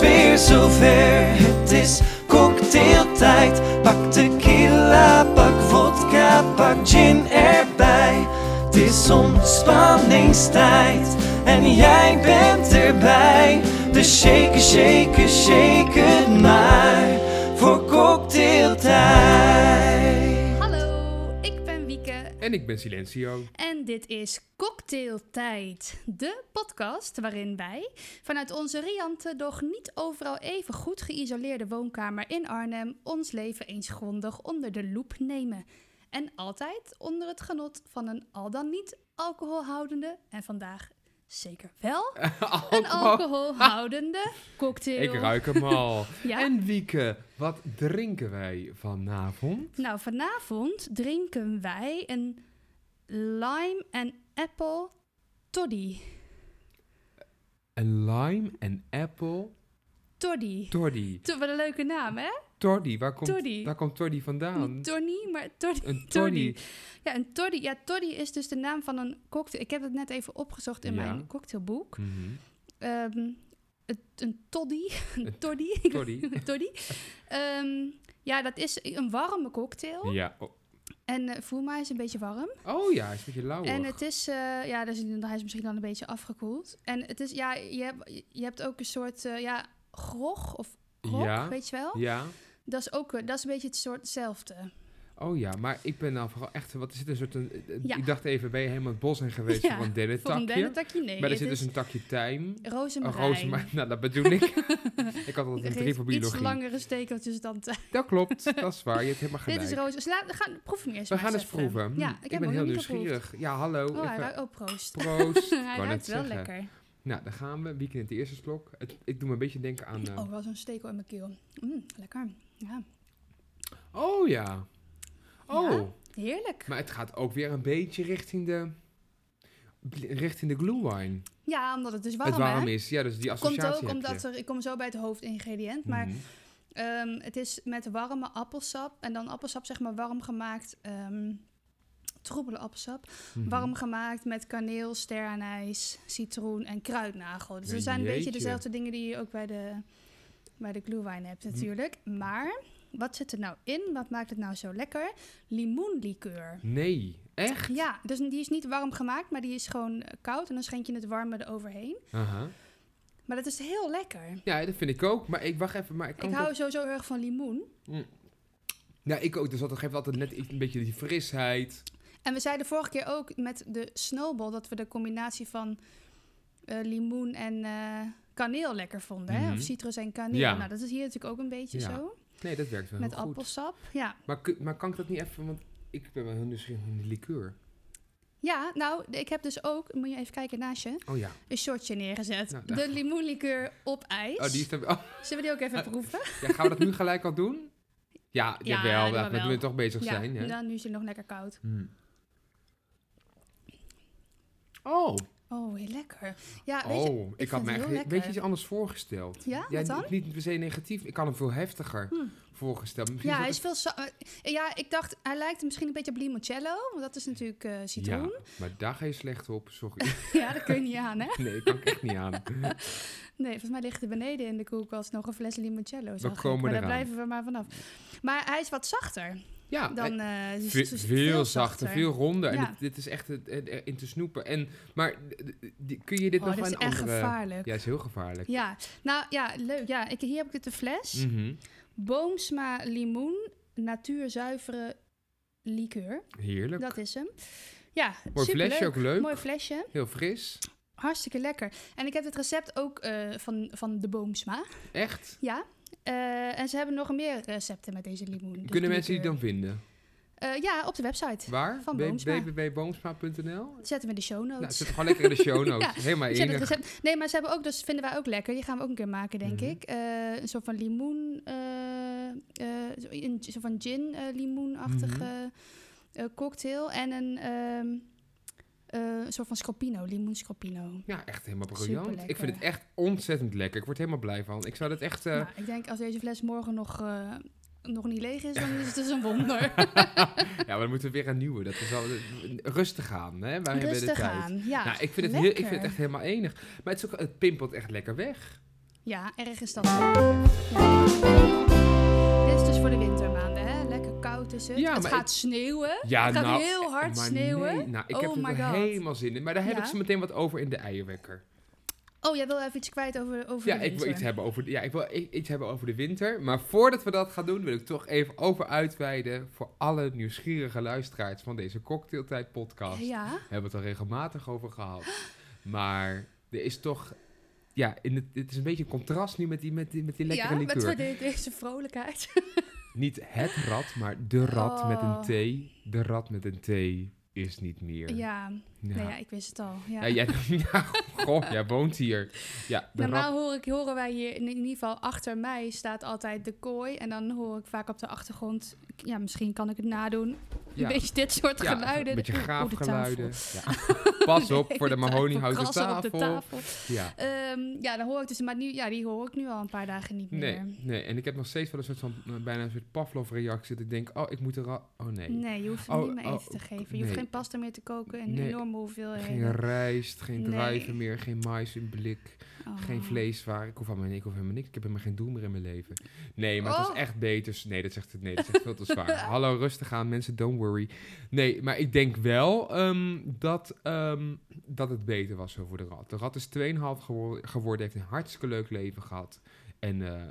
weer zover. Het is cocktailtijd. Pak tequila, pak vodka, pak gin erbij. Het is ontspanningstijd en jij bent erbij. Dus shake, shake, shake maar voor cocktailtijd. En ik ben Silencio. en dit is Cocktailtijd, de podcast waarin wij vanuit onze riante, doch niet overal even goed geïsoleerde woonkamer in Arnhem ons leven eens grondig onder de loep nemen. En altijd onder het genot van een al dan niet alcoholhoudende en vandaag zeker wel een alcoholhoudende cocktail. Ik ruik hem al. Ja. En Wieke, wat drinken wij vanavond? Nou, vanavond drinken wij een lime en apple toddy. Een lime en apple Toddy. toddy. To- Wat een leuke naam, hè? Toddy, waar komt, Toddy. Waar komt toddy vandaan? Niet maar toddy. Een. Ja, een toddy. Ja, toddy is dus de naam van een cocktail. Ik heb het net even opgezocht in Ja. mijn cocktailboek. Een toddy. Een toddy. toddy. Ehm, ja, dat is een warme cocktail. Ja. Oh. En eh, voel mij is een beetje warm. oh ja, hij is een beetje lauw. En het is, eh, ja, dus, hij is misschien dan een beetje afgekoeld. En het is, ja, je hebt, je hebt ook een soort, eh, ja, grog of grog, Ja. weet je wel? Ja. Dat is ook, eh, dat is een beetje het soort hetzelfde. Oh ja, maar ik ben nou vooral echt... Wat is het een soort... Een, eh, Ja. Ik dacht even, ben je helemaal het bos in geweest Ja, voor een? Voor een dennentakje, nee. maar er zit dus een takje tijm. Rozemarijn. rozemarijn. Nou, dat bedoel ik. ik had altijd een drie voor Iets biologie. langere stekeltjes dan te... Dat klopt, dat is waar. Je hebt helemaal Dit gelijk. is roze. Dus laat, gaan proeven eerst We gaan eens even. proeven. Ja, Hm, ik, ben heel geproefd. nieuwsgierig. Ja, hallo. Oh, hij even ruikt, oh, proost. proost. Hij ruikt wel zeggen. lekker. Nou, daar gaan we. Weekend de eerste slok. Het, ik doe me een beetje denken aan... eh, Oh, wel zo'n stekel in mijn keel. Mm, lekker. Ja, oh ja. Oh. Ja. heerlijk. Maar het gaat ook weer een beetje richting de... Richting de glue wine. Ja, omdat het dus warm, het warm hè? is. Ja, dus die Komt associatie ook heb omdat er... Ik kom zo bij het hoofdingrediënt, maar... Mhm. Ehm, het is met warme appelsap. En dan appelsap zeg maar warm gemaakt. ehm troebele appelsap. Mhm. Warm gemaakt met kaneel, sterrenijs, citroen en kruidnagel. Dus Ja, er zijn een beetje dezelfde dingen die je ook bij de, bij de glühwein hebt Hm. natuurlijk. Maar wat zit er nou in? Wat maakt het nou zo lekker? Limoenlikeur. Nee, echt? Ja, dus die is niet warm gemaakt, maar die is gewoon eh, koud. En dan schenk je het warme eroverheen. Aha. Maar dat is heel lekker. Ja, dat vind ik ook. Maar ik wacht even. Maar ik, kan Ik toch- hou sowieso erg van limoen. Ja, ik ook. Dus dat geeft altijd net een beetje die frisheid. En we zeiden vorige keer ook met de snowball dat we de combinatie van eh, limoen en eh, kaneel lekker vonden. Hè? Mhm. Of citrus en kaneel. Ja. Nou, dat is hier natuurlijk ook een beetje Ja, zo. Nee, dat werkt wel Met heel goed. appelsap. Ja. Maar, maar kan ik dat niet even, want ik ben wel heel nieuwsgierig naar die liqueur. ja, nou, ik heb dus ook, moet je even kijken naast je, Oh ja. een shotje neergezet. Nou, de limoenlikeur op ijs. Oh, die is oh, Zullen we die ook even proeven? ja, gaan we dat nu gelijk al doen? Ja, Ja, jawel. Ja, we wel. willen toch bezig ja, zijn. Dan nu is het nog lekker koud. Hmm. Oh, Oh, heel lekker. Ja, weet je, oh, ik, had me een lekker. beetje iets anders voorgesteld. Ja, Ja, dan? niet, niet per se negatief. Ik had hem veel heftiger Hm. voorgesteld. Misschien Ja, hij is veel... eh, ja, ik dacht, hij lijkt misschien een beetje op limoncello. Want dat is natuurlijk eh, citroen. Ja, maar daar ga je slecht op. Sorry. Ja, dat kun je niet aan, hè? nee, ik kan ik echt niet aan. Nee, volgens mij ligt er beneden in de koelkast nog een fles limoncello. ik. komen maar daar blijven we maar vanaf. Maar hij is wat zachter Ja, dan... eh, dus- Ve- dus veel, zachter, veel ronder. En dit, dit is echt het, het erin te snoepen. En, maar kun je dit Oh, nog dit is een echt andere... gevaarlijk. Ja, is heel gevaarlijk. Ja, nou ja, leuk. Ja, ik, hier heb ik het de fles. Mhm. Boomsma limoen, natuurzuivere liqueur. Heerlijk. Dat is hem. Ja, Mooi superleuk. flesje, ook leuk. Mooi flesje. Heel fris. Hartstikke lekker. En ik heb het recept ook eh, van, van de Boomsma. Echt. Ja. Eh, en ze hebben nog meer recepten met deze limoen. dus Kunnen mensen die dan vinden? Eh, ja, op de website. Waar? Van www.boomsma.nl? Zetten we in de show notes. Nou, zet gewoon lekker in de show notes. Ja, Helemaal enig. recept. Nee, maar ze hebben ook, dus vinden wij ook lekker. Die gaan we ook een keer maken, denk Mhm. ik. Eh, een soort van limoen, eh, eh, zo- een soort van gin eh, limoenachtige eh, cocktail. En een ehm, eh, een soort van scopino, limoen scopino. Ja, echt helemaal briljant. Ik vind het echt ontzettend lekker. Ik word helemaal blij van. Ik zou dat echt... eh, Nou, ik denk als deze fles morgen nog, eh, nog niet leeg is, dan is het dus een wonder. ja, maar dan moeten we weer een nieuwe. Dat is wel rustig aan, hè? Wij hebben de Rustig tijd. aan, ja. nou, ik vind, het heel, ik vind het echt helemaal enig. Maar het, is ook, het pimpelt echt lekker weg. Ja, erg is dat. Ja. Is het. Ja, het gaat sneeuwen. Ja, het gaat nou, heel hard sneeuwen. Nee, nou, ik Oh heb er my wel God. helemaal zin in. Maar daar heb Ja? ik zo meteen wat over in de eierwekker. Oh, jij wil even iets kwijt over, over Ja, de ik wil iets hebben over, de- ja, ik wil iets hebben over de winter. Maar voordat we dat gaan doen, wil ik toch even over uitweiden voor alle nieuwsgierige luisteraars van deze Cocktailtijd podcast. Ja, We hebben het er regelmatig over gehad. Maar er is toch, ja, in het, het is een beetje een contrast nu met die, met die, met die lekkere ja met liqueur. de- deze vrolijkheid. Niet het rad, maar de rat met een Oh. T. De rat met een T is niet meer. ja, Nou ja, ik wist het al. Ja. Ja, jij, ja, goh, jij woont hier. Ja, Normaal hoor ik, horen wij hier, in ieder geval achter mij staat altijd de kooi. En dan hoor ik vaak op de achtergrond, ja, misschien kan ik het nadoen, ja, een beetje dit soort ja, geluiden. Een beetje graafgeluiden. Pas op Nee, voor de mahoniehouten tafel. op de tafel. Ja. Ehm, ja, dan hoor ik dus, maar nu, ja, die hoor ik nu al een paar dagen niet meer. Nee, nee, en ik heb nog steeds wel een soort van, eh, bijna een soort Pavlov-reactie. Dat ik denk, oh, ik moet er al, oh nee. Nee, je hoeft hem Oh, niet meer oh, eten te geven. Je nee. hoeft geen pasta meer te koken in Nee. Enorme hoeveelheden. Geen rijst, geen Nee. druiven meer, geen mais in blik, Oh. geen vleeswaren. Ik hoef, aan mijn, ik hoef helemaal niks. Ik heb helemaal geen doel meer in mijn leven. Nee, maar het Oh. was echt beter. Nee, dat zegt het. Nee, dat zegt veel te zwaar. Hallo, rustig aan, mensen. Don't worry. Nee, maar ik denk wel ehm, dat, ehm, dat het beter was zo voor de rat. De rat is 2,5 gewo- geworden, heeft een hartstikke leuk leven gehad. En eh,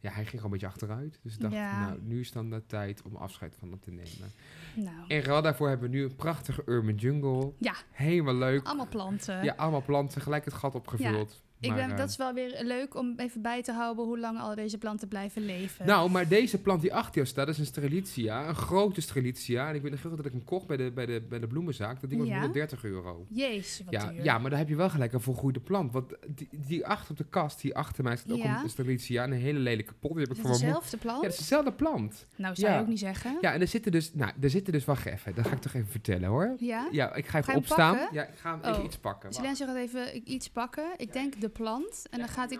ja, hij ging gewoon een beetje achteruit. Dus ik dacht, Ja. nou, nu is dan de tijd om afscheid van hem te nemen. Nou, En ruil daarvoor hebben we nu een prachtige urban jungle. Ja. Helemaal leuk. allemaal planten. Ja, allemaal planten, gelijk het gat opgevuld. Maar, ben, eh, dat is wel weer leuk om even bij te houden hoe lang al deze planten blijven leven. Nou, maar deze plant die achter jou staat, dat is een strelitzia. Een grote strelitzia. En ik weet nog heel goed dat ik hem kocht bij de, bij de, bij de bloemenzaak. Dat ding was Ja? 130 euro. Jezus, wat Ja, duur. ja, maar dan heb je wel gelijk een volgroeide plant. Want die, die achter op de kast, die achter mij staat ook Ja? een strelitzia. Een hele lelijke pot. Die heb Is ik voor dezelfde plant? Ja, dat is dezelfde plant. Nou, zou Ja. je ook niet zeggen. Ja, en er zitten dus, nou, er zitten dus, wacht even. Dat ga ik toch even vertellen hoor. Ja? Ja, ik ga even opstaan. pakken? Ja, ik ga hem even Oh. iets pakken. Silencio gaat even iets pakken. Ik denk de plant. En dan gaat hij...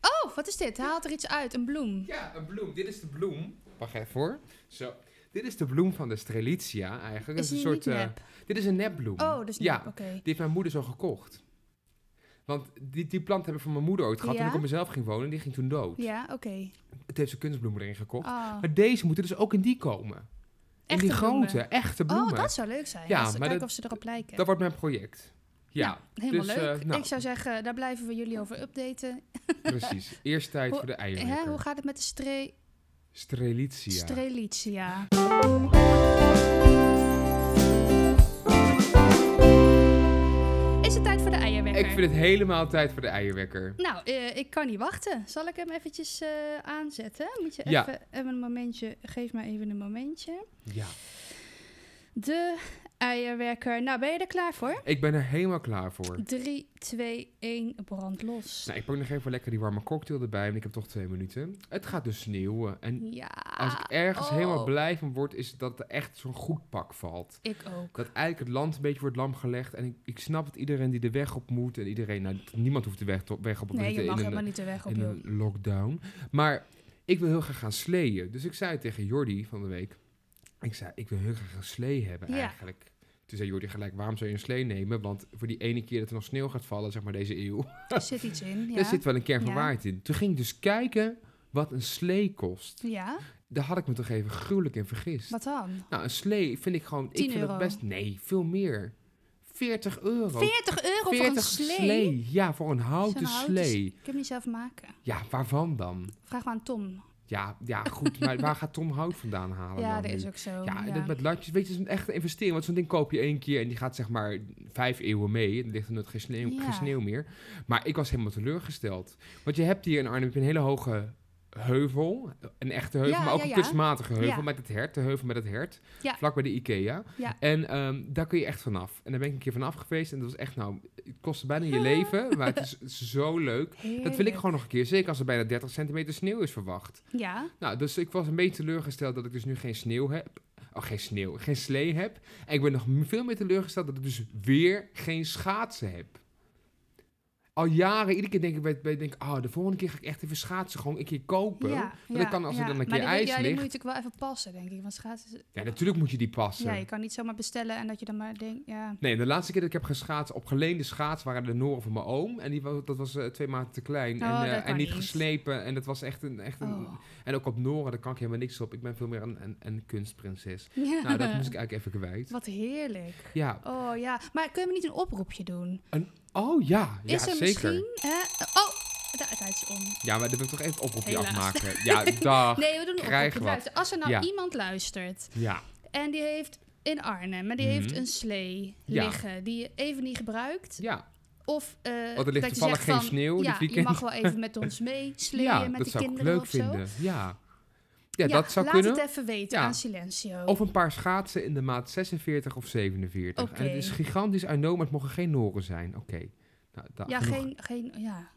Oh, wat is dit? Hij haalt er iets uit. Een bloem. Ja, een bloem. Dit is de bloem. Wacht even hoor. Zo. Dit is de bloem van de strelitzia eigenlijk. Is dat is die een soort, niet eh, nep? dit is een nepbloem. Oh, dat is ja. Die heeft mijn moeder zo gekocht. Want die, die plant heb ik van mijn moeder ooit gehad Ja? toen ik op mezelf ging wonen. Die ging toen dood. Ja, oké. Het heeft ze kunstbloemen erin gekocht. Ah. Maar deze moeten dus ook in die komen. In Echte die bloemen. grote, echte bloemen. Oh, dat zou leuk zijn. Ja, Ja, maar kijken dat- of ze erop lijken. Dat wordt mijn project. Ja, helemaal dus, leuk. eh, nou. Ik zou zeggen, daar blijven we jullie over updaten. precies. Eerst tijd Hoe- voor de Hè, eierwekker. hoe gaat het met de stre Strelitzia. strelitzia? Is het tijd voor de eierwekker? ik vind het helemaal tijd voor de eierwekker. Nou, eh, ik kan niet wachten. Zal ik hem eventjes eh, aanzetten? Moet je Ja. even, even een momentje... Geef mij even een momentje. Ja. De eierwekker. Nou, ben je er klaar voor? Ik ben er helemaal klaar voor. 3, 2, 1, brand los. Nou, ik pak nog even lekker die warme cocktail erbij, want ik heb toch twee minuten. Het gaat dus sneeuwen. En Ja. als ik ergens oh. helemaal blij van word, is dat er echt zo'n goed pak valt. Ik ook. Dat eigenlijk het land een beetje wordt lam gelegd. En ik, ik snap dat iedereen die de weg op moet. En iedereen, nou, niemand hoeft de weg, to- weg op te Nee, je mag in, helemaal een, niet de weg op, in joh. een lockdown. Maar ik wil heel graag gaan sleeën. Dus ik zei tegen Jordi van de week. Ik zei, ik wil heel graag een slee hebben Ja. eigenlijk. Toen zei Jordi gelijk, waarom zou je een slee nemen? Want voor die ene keer dat er nog sneeuw gaat vallen, zeg maar deze eeuw. Er zit iets in, ja. Daar zit wel een kern van Ja. waarheid in. Toen ging ik dus kijken wat een slee kost. Ja? Daar had ik me toch even gruwelijk in vergist. Wat dan? Nou, een slee vind ik gewoon... 10 ik vind euro. het best... Nee, veel meer. 40 euro. 40 euro voor een slee? Ja, voor een houten slee. Ik heb niet zelf maken. Ja, waarvan dan? Vraag maar aan Tom. Ja, ja goed, maar waar gaat Tom hout vandaan halen ja, dan dat nu? is ook zo. Ja, Ja, Dat met latjes, weet je, het is een echte investering. Want zo'n ding koop je één keer en die gaat zeg maar vijf eeuwen mee. Dan ligt er nooit geen sneeuw, Ja. geen sneeuw meer. Maar ik was helemaal teleurgesteld. Want je hebt hier in Arnhem een hele hoge heuvel. Een echte heuvel, Ja, maar ook ja, een kunstmatige heuvel met het hert. De heuvel met het hert. Vlak bij de Ikea. En ehm, daar kun je echt vanaf. En daar ben ik een keer vanaf geweest. En dat was echt, nou, het kostte bijna je leven. Maar het is, zo leuk. Dat wil ik gewoon nog een keer. Zeker als er bijna 30 centimeter sneeuw is verwacht. Ja, Nou, dus ik was een beetje teleurgesteld dat ik dus nu geen sneeuw heb. Oh, geen sneeuw, geen slee heb. En ik ben nog veel meer teleurgesteld dat ik dus weer geen schaatsen heb. Al jaren, iedere keer denk ik, bij, bij, denk, oh, de volgende keer ga ik echt even schaatsen, gewoon een keer kopen. Ja, dan kan als er dan een keer die, ijs ja, die moet ligt. je natuurlijk wel even passen, denk ik. Want schaatsen... Ja, natuurlijk moet je die passen. Ja, je kan niet zomaar bestellen en dat je dan maar denkt, ja... Nee, de laatste keer dat ik heb geschaatst op geleende schaats waren de noren van mijn oom. En die, wa- dat was eh, twee maanden te klein. Oh, en, eh, en niet niet. geslepen. En dat was echt een... Echt een Oh. En ook op noren, daar kan ik helemaal niks op. Ik ben veel meer een, een, een kunstprinses. Ja. Nou, dat moest ik eigenlijk even kwijt. Wat heerlijk. Ja. Oh ja, maar kunnen we niet een oproepje doen? Oh ja, ja is er zeker. misschien... Hè? Oh, de tijd is om. Ja, maar dan wil ik toch even oproepje Helaas. afmaken. Ja, dag. Nee, we doen een krijg oproepje. Luister, als er nou Ja. iemand luistert Ja, en die heeft in Arnhem, maar die Mhm. heeft een slee Ja. liggen die je even niet gebruikt. ja. Of eh Want er ligt dat je toevallig zegt geen van, sneeuw Ja, je mag wel even met ons mee sleeën ja met dat de zou ik kinderen leuk of zo. vinden. Ja. Ja, dat zou laat kunnen. het even weten Ja. aan Silencio. Of een paar schaatsen in de maat 46 of 47. En het is gigantisch, I know, maar het mogen geen noren zijn. Oké. Nou, ja, genoeg- geen, geen, ja.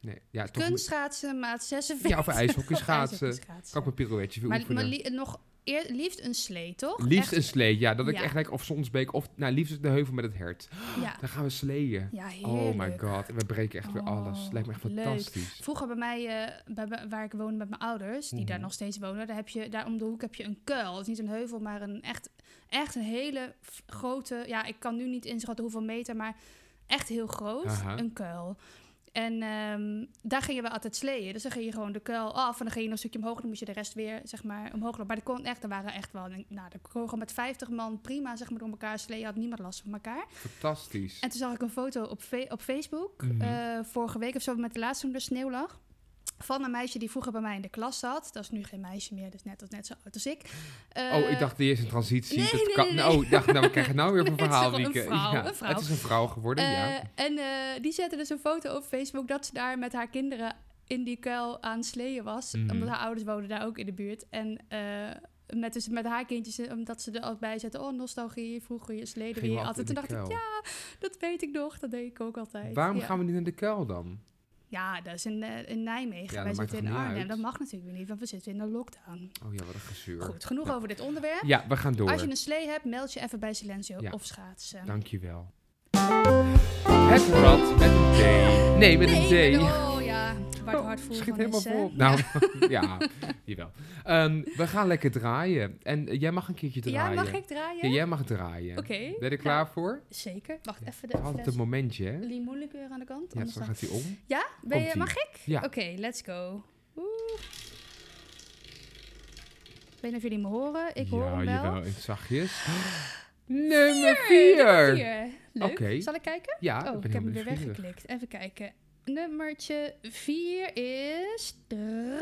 Nee, ja, toch Kunstschaatsen, maat 46. Ja, of ijshockey schaatsen. ijshockeyschaatsen. kan ik mijn pirouetje voor Maar, oefenen. maar nog eer, liefst een slee, toch? liefst Echt- een slee, ja. Dat ik echt lekker, of Sonsbeek, of nou, liefst de heuvel met het hert. Ja, Dan gaan we sleeën. ja. Oh my god, en we breken echt weer alles. Oh, Lijkt me echt leuk. fantastisch. Vroeger bij mij, eh, bij, waar ik woonde met mijn ouders, die daar Mhm. nog steeds wonen, daar heb je daar om de hoek heb je een kuil. Het is niet een heuvel, maar een echt, echt een hele grote. Ja, ik kan nu niet inschatten hoeveel meter, maar echt heel groot. Aha. Een kuil. En ehm, daar gingen we altijd sleeën. Dus dan ging je gewoon de kuil af en dan ging je nog een stukje omhoog. Dan moest je de rest weer, zeg maar, omhoog lopen. Maar er kon echt, er waren echt wel, nou, er kon gewoon met 50 man prima, zeg maar, door elkaar sleeën. Had niemand last van elkaar. Fantastisch. En toen zag ik een foto op, op Facebook, Mhm. eh, vorige week of zo, met de laatste toen er sneeuw lag. Van een meisje die vroeger bij mij in de klas zat. Dat is nu geen meisje meer, dus net, net zo oud als ik. oh, Eh, ik dacht die is een transitie. nee, dat nee, kan, nee, Nou, ik dacht, nou, we krijgen nou weer een Nee, het is verhaal, een vrouw, ja, een vrouw. Het is een vrouw geworden, ja. eh, En eh, die zette dus een foto op Facebook dat ze daar met haar kinderen in die kuil aan sleeën was. Mhm. Omdat haar ouders woonden daar ook in de buurt. En eh, met, dus met haar kindjes, eh, omdat ze er altijd bij zetten. Oh, nostalgie, vroeger je sleden weer altijd in Toen dacht ik, ja, dat weet ik nog. Dat deed ik ook altijd. Waarom ja. gaan we niet naar de kuil dan? Ja, dat is in, eh, in Nijmegen. Ja, Wij zitten in Arnhem. uit? Dat mag natuurlijk weer niet, want we zitten in de lockdown. Oh ja, wat een gezeur. Goed, genoeg Nou, over dit onderwerp. Ja, we gaan door. Als je een slee hebt, meld je even bij Silencio Ja. of schaatsen. Dankjewel. Het rad met een D. Nee, met een D. waar het hart voelt Schiet van helemaal is, vol. Nou, ja, jawel. Ehm, we gaan lekker draaien. En eh, jij mag een keertje Ja, draaien. mag ik draaien? Ja, jij mag draaien. Oké. Ben je er Nou, klaar voor? Zeker. Wacht even de Altijd een momentje, hè? limoenlikeur aan de kant. Ja, anders zo dan- gaat hij om. Ja? Ben je, mag ik? Ja. Oké, let's go. Oeh. Ik weet niet of jullie me horen. Ik hoor ja, hem wel. jawel, en zachtjes. Nummer 4. Vier. Leuk. Oké. Zal ik kijken? Ja, oh, ik ik, heb hem weer weggeklikt. Even kijken. Nummertje 4 is de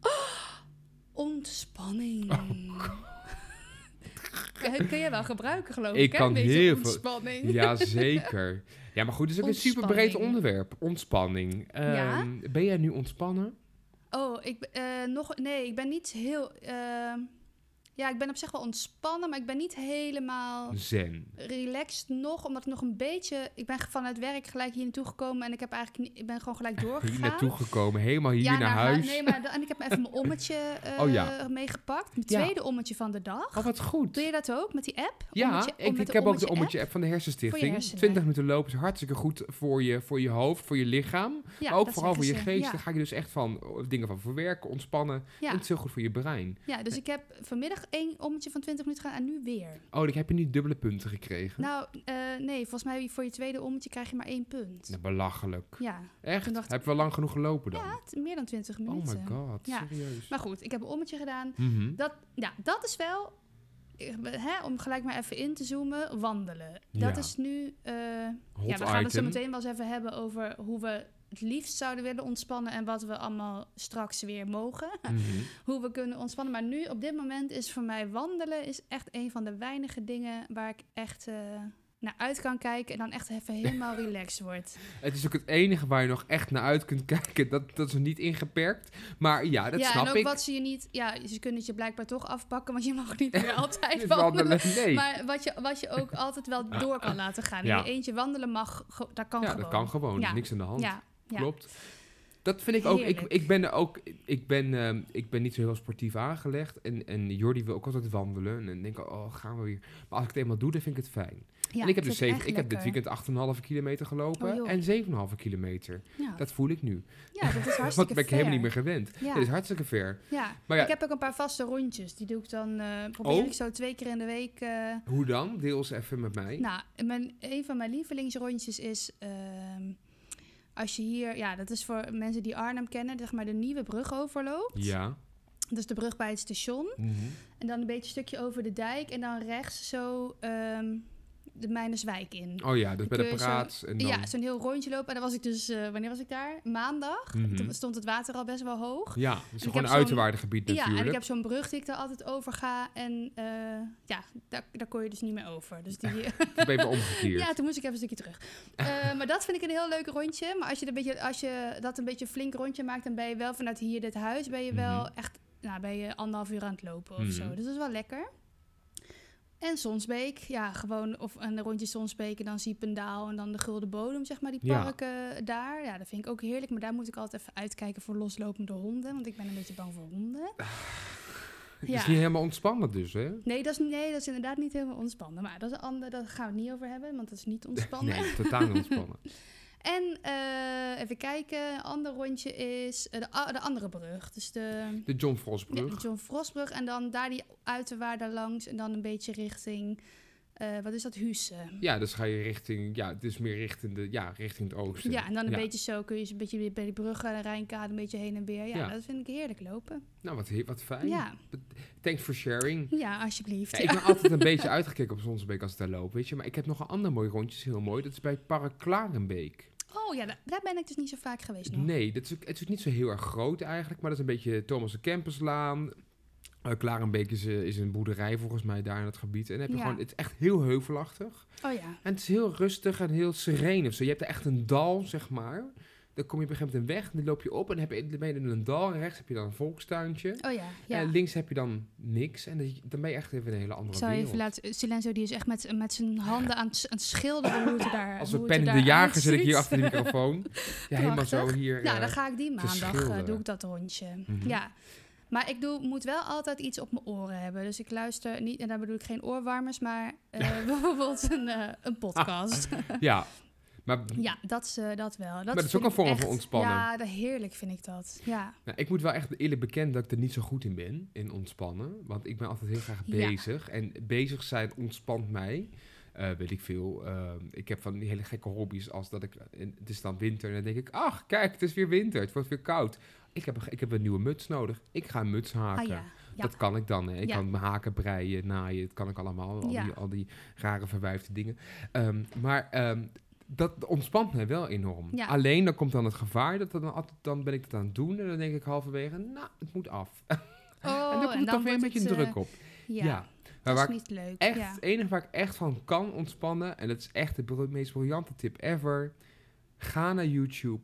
Oh, ontspanning. Kun- Kun je wel gebruiken, geloof ik. Ik hè? kan Een heel veel- ontspanning. Jazeker. Ja, maar goed, het is ook een super breed Ontspanning. onderwerp. Ontspanning. Ja? Ehm, Ben jij nu ontspannen? Oh, ik eh, nog, nee, ik ben niet heel. ehm, ja, ik ben op zich wel ontspannen, maar ik ben niet helemaal Zen. relaxed nog, omdat ik nog een beetje. Ik ben vanuit werk gelijk hier naartoe gekomen en ik heb eigenlijk, niet- ik ben gewoon gelijk doorgegaan. Hier naartoe gekomen, helemaal hier ja, naar hu- huis. Nee, maar en ik heb even mijn ommetje eh, Oh ja. meegepakt. Mijn Ja. tweede ommetje van de dag. Oh, wat goed. Doe je dat ook met die app? Ja, Ommetje- om ik, ik heb ook de ommetje-app? ommetje-app van de Hersenstichting. hersenen. 20 minuten lopen is hartstikke goed voor je, voor je hoofd, voor je lichaam. Ja, maar ook vooral voor je geest. Daar ga je dus echt van oh, dingen van verwerken, ontspannen. Ja. En het is heel goed voor je brein. ja, dus ik heb vanmiddag één ommetje van 20 minuten gedaan en nu weer. Oh, ik heb je niet dubbele punten gekregen. Nou, eh, nee, volgens mij voor je tweede ommetje krijg je maar één punt. Nou, belachelijk. Ja, Echt? Dacht Heb je wel lang genoeg gelopen dan? ja meer dan 20 oh minuten. my god, Ja. serieus. Maar goed, ik heb een ommetje gedaan. Mhm. Dat, ja, dat is wel, eh, hè, om gelijk maar even in te zoomen, wandelen. Dat Ja. is nu, eh, ja, we gaan het zo item. meteen wel eens even hebben over hoe we het liefst zouden willen ontspannen en wat we allemaal straks weer mogen. Mhm. hoe we kunnen ontspannen. Maar nu, op dit moment, is voor mij wandelen is echt een van de weinige dingen waar ik echt eh, naar uit kan kijken en dan echt even helemaal relaxed word. Het is ook het enige waar je nog echt naar uit kunt kijken. Dat, dat is niet ingeperkt. Maar ja, dat ja, snap en ook ik. wat ze je niet, ja, ze kunnen het je blijkbaar toch afpakken, want je mag niet meer altijd wandelen. nee. Maar wat je, wat je ook altijd wel door kan laten gaan. Ja. Je eentje wandelen mag, dat kan ja, gewoon. dat kan gewoon. Ja. Niks aan de hand. Ja, ja. Klopt. Dat vind ik ook. Ik, ik ben ook. Ik ben, ehm, ik ben niet zo heel sportief aangelegd. En, en Jordi wil ook altijd wandelen. En dan denk ik, oh, gaan we weer. Maar als ik het eenmaal doe, dan vind ik het fijn. Ja, en ik heb, dus zeven, ik heb dit weekend 8,5 kilometer gelopen. Oh, en 7,5 kilometer. Ja, Dat voel ik nu. ja, dat is Want hartstikke dat ben ik helemaal niet meer gewend. Ja. Dit is hartstikke ver. Ja. Maar ja, ik heb ook een paar vaste rondjes. Die doe ik dan, eh, probeer Oh. ik zo twee keer in de week. eh, hoe dan? Deel eens even met mij. nou, mijn, een van mijn lievelingsrondjes is... ehm, als je hier... Ja, dat is voor mensen die Arnhem kennen. Zeg maar de nieuwe brug overloopt. Ja. Dus de brug bij het station. Mhm. En dan een beetje een stukje over de dijk. En dan rechts zo ehm, de Mijnerswijk in. Oh ja, dus bij de je zo-. En dan... Ja, zo'n heel rondje lopen. En dan was ik dus... eh, wanneer was ik daar? Maandag. Mhm. Toen stond het water al best wel hoog. Ja, ik gewoon een uiterwaardengebied Ja, en ik natuurlijk. heb zo'n brug die ik daar altijd over ga. En eh, ja, daar, daar kon je dus niet meer over. Dus die, Ik ben omgekeerd. ja, toen moest ik even een stukje terug. Eh, maar dat vind ik een heel leuk rondje. Maar als je, dat een beetje, als je dat een beetje een flink rondje maakt, dan ben je wel vanuit hier dit huis, ben je wel Mhm. echt, nou, ben je anderhalf uur aan het lopen of Mhm. zo. Dus dat is wel lekker. En Sonsbeek, ja, gewoon of een rondje Sonsbeek en dan Ziependaal en dan de Gulden Bodem, zeg maar, die Ja. parken daar. Ja, dat vind ik ook heerlijk. Maar daar moet ik altijd even uitkijken voor loslopende honden, want ik ben een beetje bang voor honden. Het Ja. is niet helemaal ontspannen dus, hè? Nee, dat is, nee, dat is inderdaad niet helemaal ontspannen. Maar dat is een ander, daar gaan we het niet over hebben, want dat is niet ontspannen. Nee, totaal niet ontspannen. En eh, even kijken, een ander rondje is eh, de, a- de andere brug. Dus de, De John ja, Frostbrug. de John Frostbrug. En dan daar die uiterwaarden langs. En dan een beetje richting, eh, wat is dat, Husse. Ja, dus ga je richting, ja, het is meer richting, de, ja, richting het oosten. Ja, en dan een Ja. beetje zo kun je een beetje bij die brug aan de Rijnkade een beetje heen en weer. Ja, Ja. dat vind ik heerlijk lopen. Nou, wat, wat fijn. Ja, Thanks for sharing. ja alsjeblieft. Ja, ik ben altijd een beetje uitgekeken op Zonsbeek als ik daar loop, weet je. Maar ik heb nog een ander mooi rondje, is heel mooi. Dat is bij het Park Klarenbeek. Oh ja, da- daar ben ik dus niet zo vaak geweest nog. Nee, dat is, het is niet zo heel erg groot eigenlijk. Maar dat is een beetje Thomas de Kemperslaan. Uh, Klarenbeek is, eh, is een boerderij volgens mij daar in het gebied. En dan heb je Ja. gewoon, het is echt heel heuvelachtig. Oh ja. En het is heel rustig en heel sereen of zo. Je hebt er echt een dal, zeg maar. Dan kom je op een gegeven moment een weg, en dan loop je op en heb je, dan ben je in een dal. En rechts heb je dan een volkstuintje. Oh ja, ja. En links heb je dan niks. En dan- dan ben je echt even in een hele andere zou wereld. even laten... Silenzo die is echt met, met zijn handen aan het, s- aan het schilderen hoe het daar Als er pen in de jager zit ik hier achter de microfoon. Ja, helemaal zo hier. Eh, dan ga ik die maandag, eh, doe ik dat rondje. Mhm. Ja. Maar ik doe, moet wel altijd iets op mijn oren hebben. Dus ik luister niet, en daar bedoel ik geen oorwarmers, maar eh, bijvoorbeeld een, eh, een podcast. ja, maar ja, dat, is, eh, dat wel. Dat dat is ook een vorm van ontspannen. Ja, dat, heerlijk vind ik dat. Ja. nou, ik moet wel echt eerlijk bekennen dat ik er niet zo goed in ben, in ontspannen. Want ik ben altijd heel graag Ja. bezig. En bezig zijn ontspant mij. Eh, weet ik veel. Ik heb van die hele gekke hobby's als dat ik... Het is dan winter en dan denk ik... Ach, kijk, het is weer winter. Het wordt weer koud. Ik heb, een- ik heb een nieuwe muts nodig. Ik ga een muts haken. Ah ja. Ja. Dat kan ik dan. Hè. Ik Ja. kan mijn haken breien, naaien. Dat kan ik allemaal. Al, die, al die rare verwijfde dingen. Ehm, maar ehm, dat ontspant mij wel enorm. Alleen dan komt dan het gevaar. Dat dan, dan ben ik het aan het doen. En dan denk ik halverwege, nou, het moet af. Oh, en dan komt toch weer een beetje het, eh, druk op. Ja, Ja. dat Maar waar is niet leuk. echt, ja. het enige waar ik echt van kan ontspannen. En dat is echt de meest briljante tip ever. Ga naar YouTube.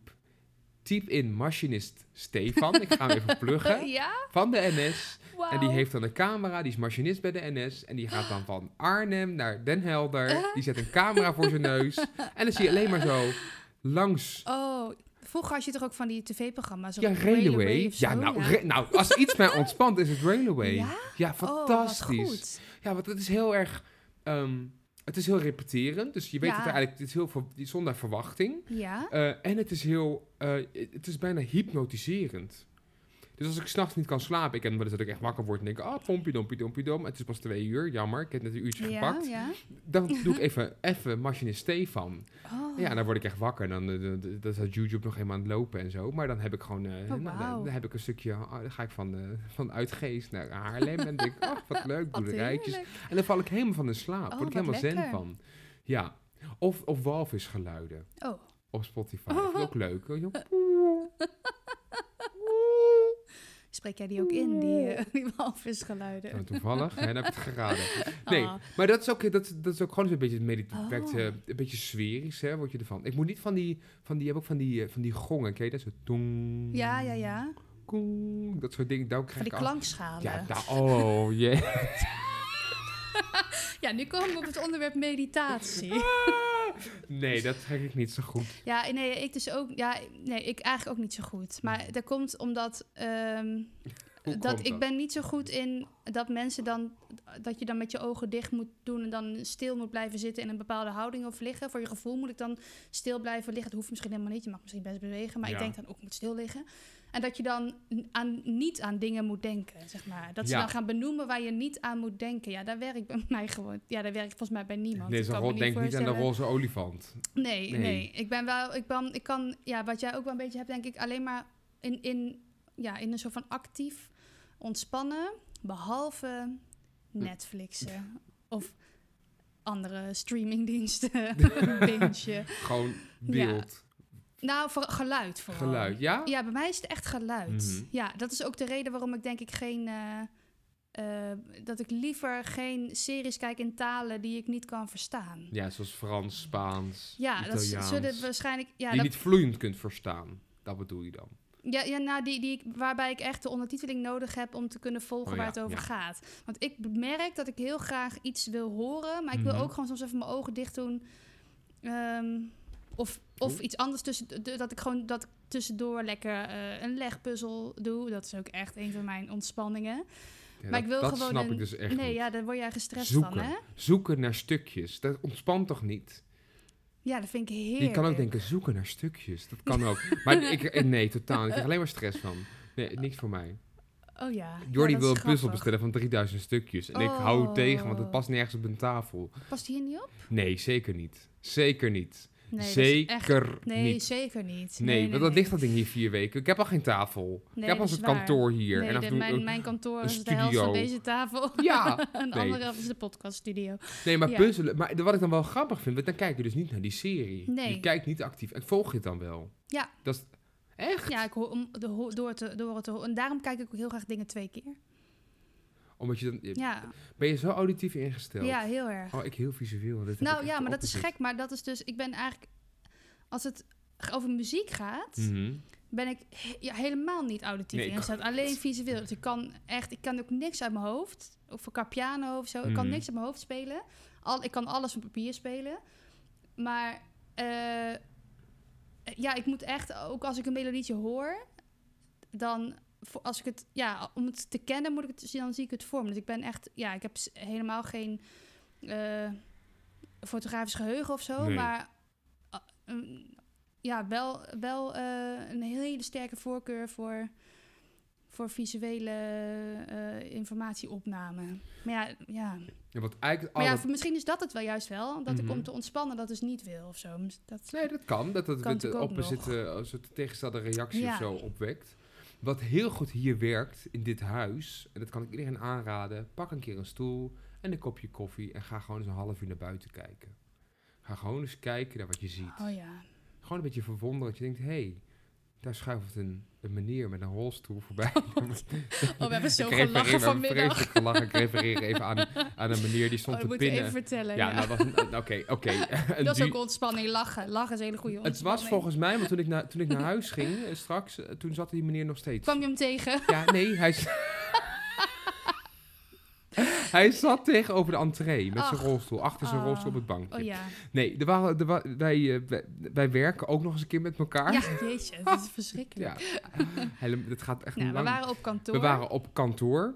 Typ in machinist Stefan. ik ga hem even pluggen. Ja? Van de NS. En die heeft dan een camera, die is machinist bij de NS. En die gaat dan van Arnhem naar Den Helder. Die zet een camera voor zijn neus. En dan zie je alleen maar zo langs. Oh, vroeger had je toch ook van die tv-programma's? Ja, Railway. Ja, nou, nou, als iets mij ontspant is het Railway. Ja? Ja, Oh, wat fantastisch. goed. ja, want het is heel erg... ehm, het is heel repeterend. Dus je weet Ja. het eigenlijk het is heel ver- zonder verwachting. Ja? Eh, en het is heel... eh, het is bijna hypnotiserend. Dus als ik s'nachts niet kan slapen, ik ken wel eens dat ik echt wakker word en denk, ah, pompie, dompie, dompie, dom. Het is pas twee uur, jammer, ik heb net een uurtje Ja, gepakt. ja. Dan doe ik even, even machinist Stefan. Oh. Ja, dan word ik echt wakker. En dan, eh, dan, dan, dan staat YouTube nog helemaal aan het lopen en zo. Maar dan heb ik gewoon, eh, nou, dan, Oh, wauw. dan heb ik een stukje, ah, dan ga ik van, eh, van Uitgeest naar Haarlem. en denk ach, wat leuk, boerderijtjes. En dan val ik helemaal van de slaap. Oh, word ik wat helemaal zen lekker. van. Ja. Of, of walvisgeluiden Oh. op Spotify. Vind ik ook leuk. Zo, Spreek jij die ook in, die, eh, die walvisgeluiden? Toevallig. hè, dan heb ik het geraden. Nee, Oh. maar dat is ook, dat, dat is ook gewoon een beetje, medit- Oh. werkt, eh, een beetje sferisch, hè, word je ervan. Ik moet niet van die, van die, je hebt ook van die, eh, van die gongen, ken je dat? Zo dong, Ja, ja, ja. koeng, dat soort dingen. Daar krijg Van die ik al- klankschalen. Ja, Ja, daar, oh jee. nu komen we op het onderwerp meditatie. Nee, dat trek ik niet zo goed. Ja, nee, ik dus ook. Ja, nee, ik eigenlijk ook niet zo goed. Maar dat komt omdat ehm, dat komt ik ben niet zo goed in dat mensen dan dat je dan met je ogen dicht moet doen en dan stil moet blijven zitten in een bepaalde houding of liggen. Voor je gevoel moet ik dan stil blijven liggen. Dat hoeft misschien helemaal niet. Je mag misschien best bewegen, maar ik denk dan ook ik moet stil liggen. En dat je dan aan, niet aan dingen moet denken, zeg maar. Dat ze Ja. dan gaan benoemen waar je niet aan moet denken. Ja, daar werkt bij mij gewoon. Ja, daar werkt volgens mij bij niemand. Nee, Ik zo'n denk niet aan de roze olifant. Nee, Nee. nee, Ik ben wel, ik ben, ik kan, ja, wat jij ook wel een beetje hebt, denk ik, alleen maar in, in, ja, in een soort van actief ontspannen, behalve Netflixen of andere streamingdiensten. Gewoon beeld, Nou, voor geluid vooral. geluid. Ja? Ja, bij mij is het echt geluid. Mhm. Ja, dat is ook de reden waarom ik denk ik geen. eh, eh, dat ik liever geen series kijk in talen die ik niet kan verstaan. Ja, zoals Frans, Spaans, Ja, dat zullen waarschijnlijk. Ja, die dat, niet vloeiend kunt verstaan. Dat bedoel je dan? Ja, ja nou, die, die, waarbij ik echt de ondertiteling nodig heb om te kunnen volgen Oh waar ja, het over ja. gaat. Want ik merk dat ik heel graag iets wil horen, maar ik wil Mhm. ook gewoon soms even mijn ogen dicht doen. Ehm, of of Oeh. iets anders tussen, dat ik gewoon dat ik tussendoor lekker eh, een legpuzzel doe. Dat is ook echt een van mijn ontspanningen. Ja, maar ik wil dat gewoon snap een, ik dus echt Nee, niet. ja, daar word jij gestrest Zoeken. van, hè? Zoeken naar stukjes. Dat ontspant toch niet? Ja, dat vind ik heerlijk. Je kan ook denken, zoeken naar stukjes. Dat kan ook. maar ik, eh, nee, totaal. Ik krijg alleen maar stress van. Nee, niks voor mij. Oh ja. Jordi ja, wil een puzzel bestellen van 3000 stukjes. En ik hou het tegen, want het Oh. past nergens op een tafel. Past hier niet op? Nee, zeker niet. Zeker niet. Nee, zeker echt- Nee, niet. zeker niet. Nee, want ligt dat ding hier vier weken. Ik heb al geen tafel. Ik heb al een waar. kantoor hier. Nee, en de- mijn, ook- mijn kantoor een is de helft van studio. deze tafel. Ja, een andere helft is de podcaststudio. Nee, maar Ja. puzzelen. Maar wat ik dan wel grappig vind, dan kijk je dus niet naar die serie. Nee. Je kijkt niet actief. Ik volg je het dan wel. Ja. Dat is echt? Ja, ik hoor, om de, ho- door, te, door het te horen. En daarom kijk ik ook heel graag dingen twee keer. Omdat je dan... Ja, Ben je zo auditief ingesteld? ja heel erg. Oh, ik heel visueel. Nou ja, maar dat is gek. Maar dat is dus, ik ben eigenlijk, als het over muziek gaat, Mhm. ben ik he- ja, helemaal niet auditief Nee, ingesteld. Alleen visueel. Dus ik kan echt, ik kan ook niks uit mijn hoofd. Of qua piano of zo. Ik kan Mhm. niks uit mijn hoofd spelen. Al, ik kan alles op papier spelen. Maar eh, ja, ik moet echt, ook als ik een melodietje hoor, dan voor, als ik het, ja, om het te kennen moet ik het, dan zie ik het voor me. Dus ik ben echt, ja, ik heb helemaal geen eh, fotografisch geheugen of zo, Nee. maar ah, ja, wel, wel eh, een hele sterke voorkeur voor, voor visuele eh, informatieopname. Maar ja, ja. Ja, wat eigenlijk Maar alle- misschien is dat het wel juist wel. Dat ik Mhm. om te ontspannen dat dus niet wil of zo. Dat, Nee, dat kan. Dat het de ook opposite, een soort tegenstelde reactie Ja. of zo opwekt. Wat heel goed hier werkt in dit huis, en dat kan ik iedereen aanraden, pak een keer een stoel en een kopje koffie en ga gewoon eens een half uur naar buiten kijken. Ga gewoon eens kijken naar wat je ziet. Oh ja. Gewoon een beetje verwonderen dat je denkt, hé, hey, daar schuift een, een meneer met een rolstoel voorbij. Oh, we hebben zo Ik gelachen vanmiddag. gelachen. Ik refereer even aan, aan een meneer die stond Oh, te moet pinnen. even vertellen. ja, Ja, nou een- Oké, oké. Dat is ook ontspanning. Lachen. Lachen is een hele goede Het ontspanning. was volgens mij, want toen ik, na, toen ik naar huis ging eh, straks, eh, toen zat die meneer nog steeds. Kwam je hem tegen? Ja, nee, hij, hij zat tegenover de entree met zijn rolstoel, achter zijn Ah. rolstoel op het bankje. Oh ja. Nee, er waren, wa- wij, eh, wij, wij werken ook nog eens een keer met elkaar. Ja, jeetje. Dat is verschrikkelijk. Ja. Het gaat echt Nou, we lang. waren op kantoor. We waren op kantoor.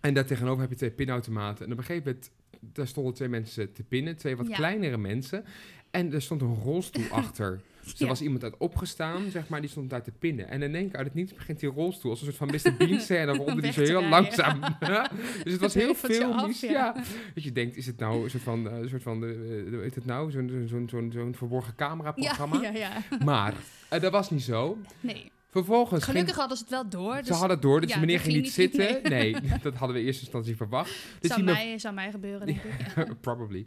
En daar tegenover heb je twee pinautomaten. En op een gegeven moment, daar stonden twee mensen te pinnen. Twee wat Ja. kleinere mensen. En er stond een rolstoel achter. Dus er was iemand uit opgestaan, zeg maar, die stond daar te pinnen. En in één keer uit het niets begint die rolstoel als een soort van Mr. Bean scène ronde die zo heel rijden. langzaam. dus het was heel filmisch, ja. Dat je denkt, is het nou een soort van, eh, een soort van, eh, hoe heet het nou, zo'n zo'n zo'n zo'n verborgen camera-programma? Ja, ja, ja. Maar eh, dat was niet zo. Nee. Vervolgens ging Gelukkig hadden ze het wel door. ze Dus hadden het door, dus ja, de meneer ging ging niet zitten. Nee. dat hadden we in eerste instantie verwacht. Dus zou, me- mij, zou mij gebeuren, denk ik. Probably.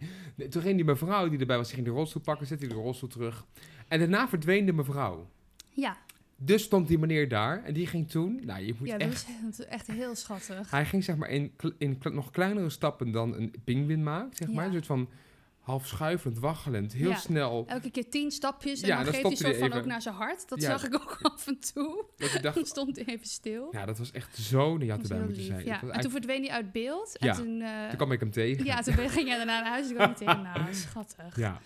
Toen ging die mevrouw die erbij was, ging de rolstoel pakken, zette die de rolstoel terug. En daarna verdween de mevrouw. Ja, Dus stond die meneer daar en die ging toen, nou je moet ja dat, echt... is, dat is echt heel schattig. Hij ging zeg maar in, in nog kleinere stappen dan een pinguïn maakt, zeg maar. Ja. Een soort van half schuivend, waggelend, heel Ja. snel. Elke keer tien stapjes en Ja, dan, dan geeft hij soort hij van ook naar zijn hart. Dat Ja. zag ik ook af en toe. Dat je dacht, Dan stond hij even stil. ja, dat was echt zo, je had erbij moeten zijn. Ja. En toen verdween hij uit beeld. Ja. En toen, eh, toen kwam ik hem tegen. ja, toen ging jij daarna naar huis. Ik ook meteen, nou, schattig. Ja.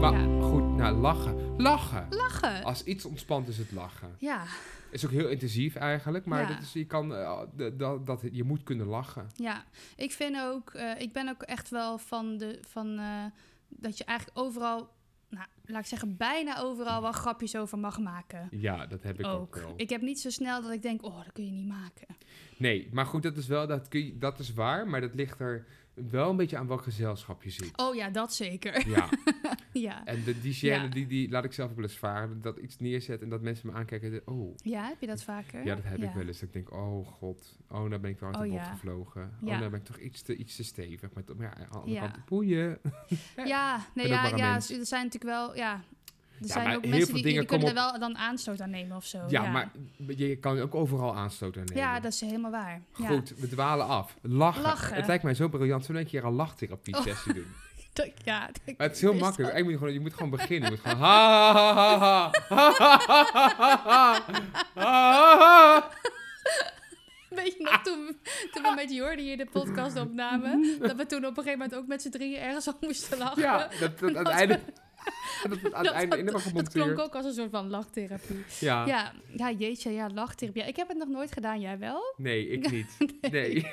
Maar goed, nou, lachen. Lachen. Lachen. Als iets ontspant is het lachen. Ja, Is ook heel intensief eigenlijk, maar Ja. dat is, je, kan, eh, dat, dat, je moet kunnen lachen. ja. Ik vind ook, eh, ik ben ook echt wel van de, van, eh, dat je eigenlijk overal, nou, laat ik zeggen, bijna overal wel grapjes over mag maken. Ja, dat heb ik ook, ook. wel. Ik heb niet zo snel dat ik denk, oh, dat kun je niet maken. Nee, maar goed, dat is wel, dat, kun je, dat is waar, maar dat ligt er wel een beetje aan welk gezelschap je zit. Oh ja, dat zeker. Ja, ja. en de, die Ja. die, die laat ik zelf ook wel eens varen. Dat iets neerzet en dat mensen me aankijken. de- Oh, ja, heb je dat vaker? ja, dat heb ik wel eens. Dat ik denk, oh god, oh, nou ben ik wel uit Oh, de gevlogen. Oh, nou ben ik toch iets te, iets te stevig. Maar, ja, aan de andere Ja. kant, boeien. Ja, nee, ja, ja, er zijn natuurlijk wel, ja... Er ja, zijn ook mensen die, die kunnen op... er wel dan aanstoot aan nemen of zo. Ja, maar je kan ook overal aanstoot aan nemen. Ja, dat is helemaal waar. Goed, we dwalen af. Lachen. Het lijkt mij zo briljant. Zullen we een keer al lachtherapie-sessie oh. doen? ja, dat maar het is heel makkelijk. Je, moet gewoon beginnen. Je moet gewoon... Ha, ha, ha, ha. Nog toen, toen we met Jordi hier de podcast opnamen. Dat we toen op een gegeven moment ook met z'n drieën ergens al moesten lachen. Ja, dat, dat uiteindelijk... Dat het aan het einde in de dat klonk ook als een soort van lachtherapie. Ja. Ja, ja jeetje, ja, lachtherapie. Ik heb het nog nooit gedaan, jij wel? Nee, ik niet. Nee.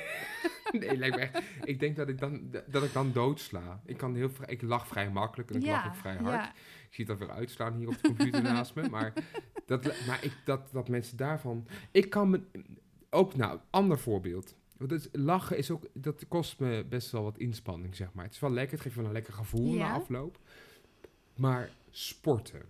Nee, lijkt me echt... Ik denk dat ik dan, dat ik dan doodsla. Ik, kan heel, vrij- ik lach vrij makkelijk en ik lach ook vrij hard. Ja, Ik zie het alweer uitslaan hier op de computer naast me. Maar, dat, maar ik, dat, dat mensen daarvan... Ik kan me... Ook, nou, ander voorbeeld. Want lachen is ook... Dat kost me best wel wat inspanning, zeg maar. Het is wel lekker. Het geeft wel een lekker gevoel na afloop. Maar sporten.